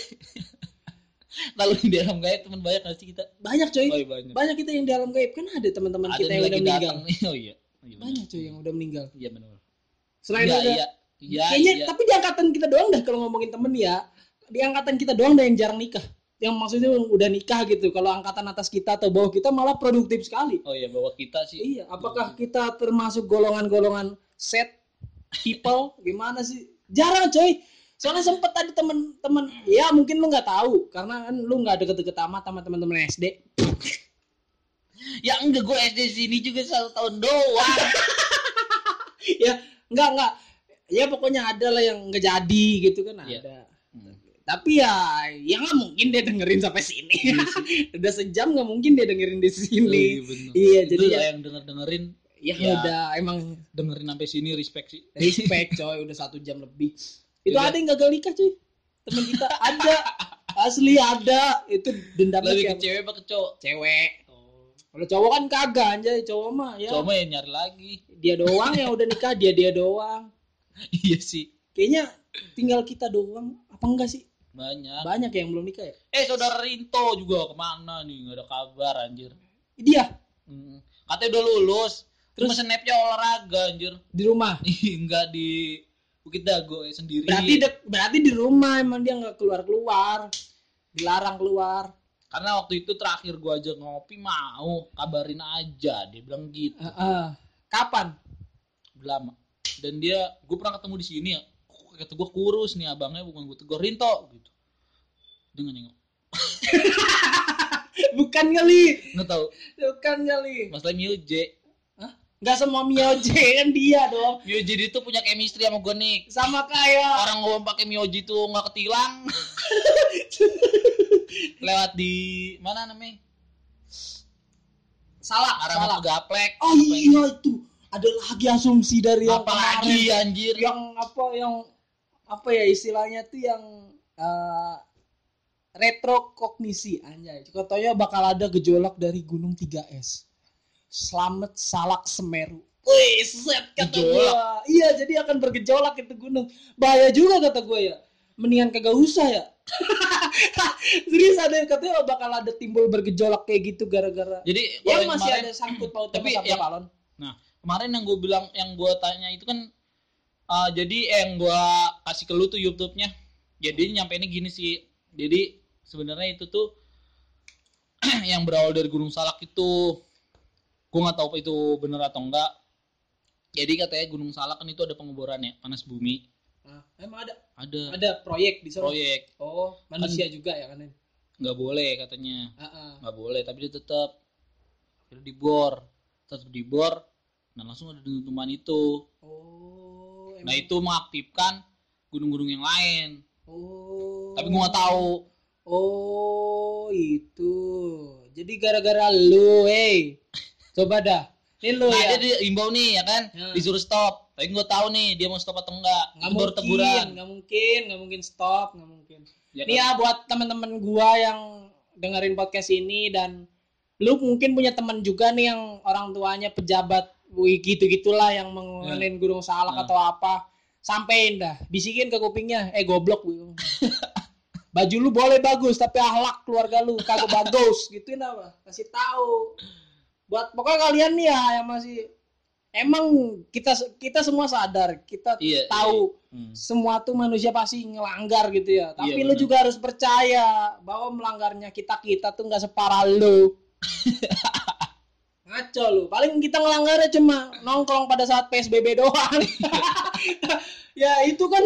Lalu di dalam gaib teman banyak gak sih kita? Banyak coy. Oh, iya, banyak. Banyak kita yang di alam gaib. Kan ada teman-teman kita yang udah meninggal. datang. Oh iya. Oh, iya, banyak coy yang udah meninggal. Iya benar. Selain iya ada iya. Iya kayaknya iya. tapi di angkatan kita doang dah kalau ngomongin temen ya. Di angkatan kita doang dah yang jarang nikah yang maksudnya udah nikah gitu. Kalau angkatan atas kita atau bawah kita malah produktif sekali. Oh iya bahwa kita sih. Iya apakah kita termasuk golongan-golongan set people? Gimana sih? Jarang coy. Soalnya sempet tadi temen-temen ya mungkin lu nggak tahu. Karena kan lu nggak deket-deket amat sama teman-teman SD ya enggak gue SD sini juga satu tahun doang. Ya nggak nggak. Ya pokoknya ada lah yang nggak jadi gitu kan ada. Hmm. Tapi ya ya nggak mungkin dia dengerin sampai sini. Udah sejam nggak mungkin dia dengerin di sini. Iya, bener. iya Itu jadi lah ya, yang denger dengerin ya ya. udah emang dengerin sampai sini respect sih. Respect coy udah satu jam lebih. Itu Iya. ada yang gagal nikah cuy? Temen kita ada. Asli ada. Itu dendamnya lebih ke cewek apa ke cowok? Cewek. Kalau cowok kan kagak anjay. Cowok mah ya. Cowok mah ya nyari lagi. Dia doang yang udah nikah dia dia doang. Iya sih. Kayaknya tinggal kita doang. Apa enggak sih banyak. Banyak yang belum nikah ya? Eh saudara Rinto juga ke mana nih? Nggak ada kabar anjir. Dia? Hmm. katanya udah lulus. Terus? Terus? snapnya olahraga anjir. Di rumah? Enggak di Bukit Dago ya sendiri. Berarti dek, berarti di rumah emang dia nggak keluar keluar dilarang keluar. Karena waktu itu terakhir gua aja ngopi mau. Kabarin aja dia bilang gitu. Heeh. kapan? Udah lama. Dan dia gue pernah ketemu di sini ya kata gue kurus nih abangnya bukan gue tegur Rinto gitu. Dia nggak nengok. Bukan kali nggak tahu. Bukan kali masalah Mioje nggak semua Mioje kan dia dong. Mioje itu punya chemistry sama gue nih sama kayak orang gue pakai Mioji tuh nggak ketilang. Lewat di mana namanya? Salah arah salah gaplek. Oh iya itu. Ada lagi asumsi dari yang apa lagi kemarin. anjir? Yang apa yang apa ya istilahnya tuh yang eh, retrokognisi anjay katanya bakal ada gejolak dari gunung 3S selamat salak semeru Wih, set kata Gejolak. gua. Iya, jadi akan bergejolak itu gunung. Bahaya juga kata gue ya. Mendingan kagak usah ya. Serius ada yang katanya bakal ada timbul bergejolak kayak gitu gara-gara. jadi Ya masih kemarin, ada sangkut pautnya Tapi sama yang- balon. kemarin yang gue bilang yang gue tanya itu kan uh, jadi eh, yang gue kasih ke lu tuh YouTube-nya. Jadi nyampeinnya gini sih. Jadi sebenarnya itu tuh yang berawal dari Gunung Salak itu. Gue nggak tahu apa itu bener atau enggak jadi katanya Gunung Salak kan itu ada penguburannya panas bumi. Nah, emang ada? Ada. Ada proyek di sana. proyek. Oh, manusia juga ya kan? nggak boleh katanya. Heeh. nggak boleh tapi dia tetap dibor. Tetap dibor. Nah langsung ada dentuman itu. Oh, nah itu mengaktifkan gunung-gunung yang lain Oh. tapi gua nggak tahu Oh, itu. Jadi gara-gara lu, hey. Coba dah. Ini lu nah ya. dia diimbau nih ya kan Ya. disuruh stop tapi gua tahu nih dia mau stop atau enggak Nggak mungkin, teguran nggak mungkin, nggak mungkin stop, nggak mungkin. ya, Nih ya buat teman-teman gua yang dengerin podcast ini dan lu mungkin punya teman juga nih yang orang tuanya pejabat wih gitu-gitulah yang mengenalin Gunung Salak Nah. atau apa. Sampein dah, bisikin ke kupingnya, eh goblok lu. Baju lu boleh bagus tapi ahlak keluarga lu kagak bagus, gituin apa? Kasih tahu. Buat pokoknya kalian nih ya yang masih emang kita kita semua sadar, kita Iya, tahu Hmm. semua tuh manusia pasti ngelanggar gitu ya. Tapi Iya, lu benar. juga harus percaya bahwa melanggarnya kita kita tuh nggak separah lu. Ngaco lu. Paling kita ngelanggarnya cuma nongkrong pada saat PSBB doang. ya itu kan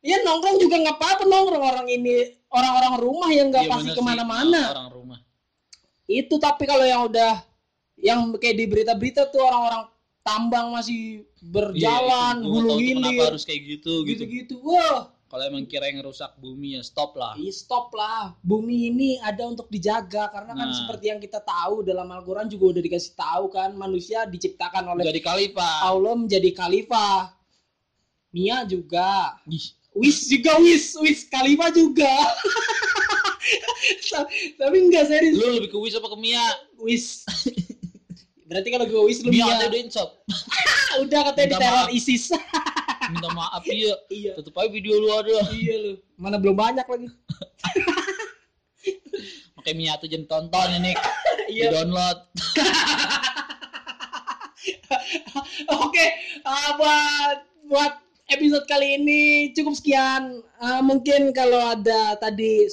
ya nongkrong juga nggak apa-apa nongkrong orang ini orang-orang rumah yang nggak Iya, pasti ke mana-mana. Orang rumah Itu tapi kalau yang udah yang kayak di berita-berita tuh orang-orang tambang masih berjalan Iya. Gua nggak hulu kenapa harus kayak gitu gitu gitu-gitu. Wah, kalau emang kira yang ngerusak bumi ya stop lah Ih, stop lah. Bumi ini ada untuk dijaga karena kan Nah. seperti yang kita tahu dalam Al-Qur'an juga udah dikasih tahu kan manusia diciptakan oleh jadi khalifah Allah menjadi khalifah. Mia juga. Ih, Wis juga wis, wis khalifah juga. Tapi enggak serius. lu lebih ke Wis apa ke Mia Wis. Berarti kalau gue wis lu Mia Mia. udah insop Ah, udah katanya diteror maaf. ISIS. Minta maaf iya iya. tetep aja video lu ada Iya lu. Mana belum banyak lagi. Makanya Mia tuh jangan tonton ini di Iya. download Oke, ah, buat buat episode kali ini cukup sekian. Ah, mungkin kalau ada tadi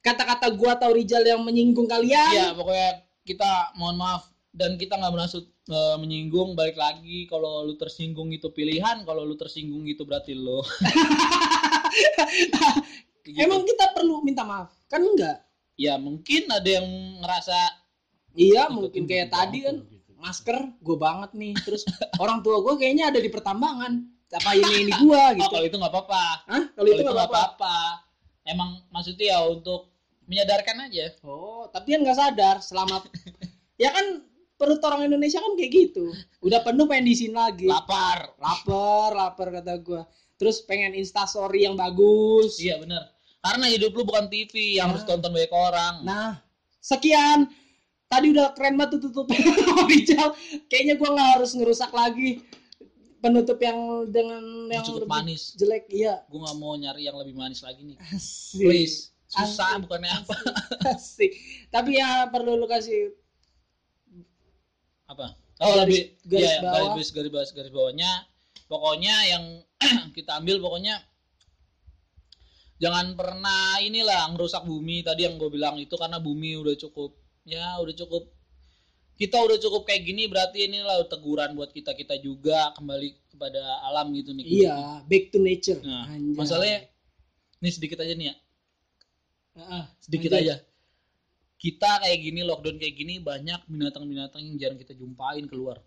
kata-kata gua atau Rijal yang menyinggung kalian, Iya pokoknya kita mohon maaf dan kita nggak bermaksud eh, menyinggung balik lagi kalau lu tersinggung itu pilihan kalau lu tersinggung itu berarti lu Gitu. emang kita perlu minta maaf? Kan enggak? ya mungkin ada yang ngerasa Iya, mungkin tuh kayak gitu tadi kan gitu. masker gue banget nih. Terus orang tua gue kayaknya ada di pertambangan. Apa ini ini gua oh gitu. kalau itu nggak apa-apa? Kalau itu nggak apa-apa. apa-apa emang maksudnya ya untuk menyadarkan aja Oh, tapi kan nggak sadar selama ya kan perut orang Indonesia kan kayak gitu. Udah penuh pengen diisiin lagi. lapar Laper, lapar kata gua. Terus pengen instastory yang bagus. iya bener karena hidup lu bukan TV yang Nah. harus tonton banyak orang Nah, sekian. Tadi udah keren banget tuh tutup Rijal. Kayaknya gua nggak harus ngerusak lagi penutup yang dengan yang cukup lebih manis jelek. Iya. gue nggak mau nyari yang lebih manis lagi nih Asik. please susah Asik. bukannya apa Asik. Tapi ya perlu lu kasih apa oh Garis- lebih garis iya, bawah. garis garis garis garis bawahnya pokoknya yang kita ambil pokoknya jangan pernah inilah ngerusak bumi tadi yang gue bilang itu karena bumi udah cukup ya udah cukup kita udah cukup kayak gini berarti inilah teguran buat kita kita juga kembali kepada alam gitu nih iya, back to nature. nah Anjay. masalahnya ini sedikit aja nih ya Heeh, sedikit lanjut. aja kita kayak gini lockdown kayak gini banyak binatang-binatang yang jarang kita jumpain keluar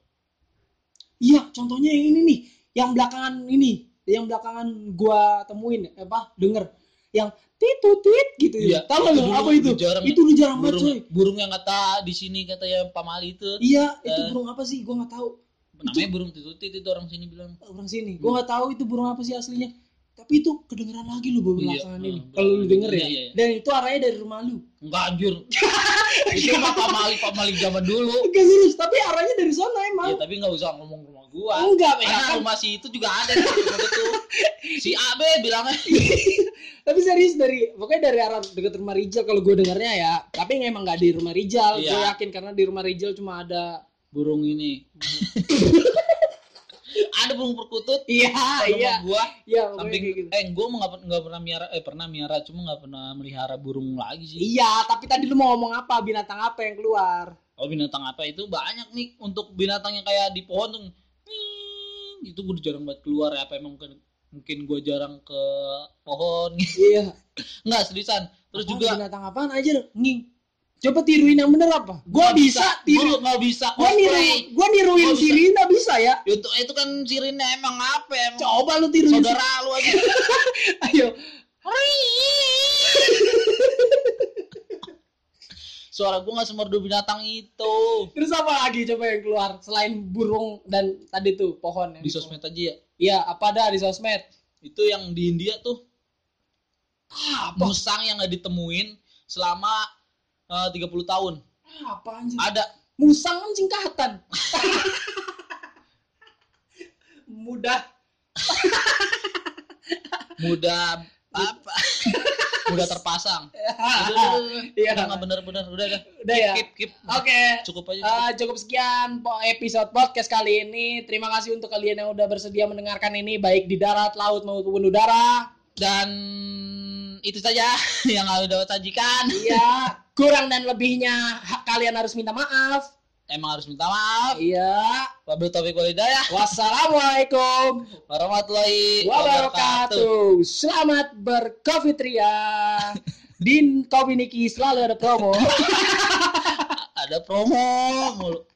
Iya, contohnya yang ini nih, yang belakangan ini, yang belakangan gua temuin apa denger yang titutit gitu Iya, ya. Tahu nggak itu lu dulu apa itu? jarang itu udah jarang banget coy. burung yang kata di sini kata ya Pak Mali itu Iya, itu Eh. burung apa sih? Gua nggak tahu. namanya burung titutit itu orang sini bilang Orang sini. Gua nggak tahu itu burung apa sih aslinya. Tapi itu kedengeran lagi lu Iya, belakangan eh, ini. belakangan Kalau lu denger ya. Iya, iya, iya. Dan itu arahnya dari rumah lu. enggak anjir itu mah Pak Mali Pak Mali zaman dulu Enggak serius, tapi arahnya dari sana emang. ya tapi nggak usah ngomong rumah gua Enggak, ya karena kan. rumah si itu juga ada di itu si AB bilangnya Tapi serius dari pokoknya dari arah dekat rumah Rijal kalau gue dengarnya ya. Tapi emang nggak di rumah Rijal. Iya. Gue yakin karena di rumah Rijal cuma ada burung ini ada burung perkutut Iya, iya. gua Iya, samping gitu. eh gua nggak nggak pernah miara eh pernah miara cuma nggak pernah melihara burung lagi sih Iya, tapi tadi lu mau ngomong apa? Binatang apa yang keluar? kalau binatang apa itu banyak nih untuk binatang yang kayak di pohon tuh itu gue jarang banget keluar ya apa emang mungkin mungkin gue jarang ke pohon Iya. nggak seriusan terus Apaan, juga binatang apaan aja nging. Coba tiruin yang bener apa? Gua nggak bisa, tiru. gua nggak bisa Gua niru, gua niruin Gua bisa. si Rina bisa ya. itu itu kan sirine emang apa emang Coba lu tiruin. saudara lu aja Ayo. suara gue nggak semerdu binatang itu Terus apa lagi coba yang keluar selain burung dan tadi tuh pohon di sosmed aja ya Iya, apa dah di sosmed? itu yang di India tuh Apa? musang yang nggak ditemuin selama eh, 30 tahun Apa anjir? ada Musang kan singkatan. Mudah. muda apa muda terpasang Iya. nggak bener-bener udah udah Udah ya. keep keep Oke. cukup aja Eh, cukup sekian po- episode podcast kali ini. Terima kasih untuk kalian yang udah bersedia mendengarkan ini baik di darat, laut maupun udara. dan itu saja yang udah sajikan Iya, kurang dan lebihnya kalian harus minta maaf. emang harus minta maaf Iya. wabil taufiq wal hidayah Wassalamualaikum warahmatullahi wabarakatuh. Selamat bercovid ria. Din Kopi Niki selalu ada promo. ada promo mulu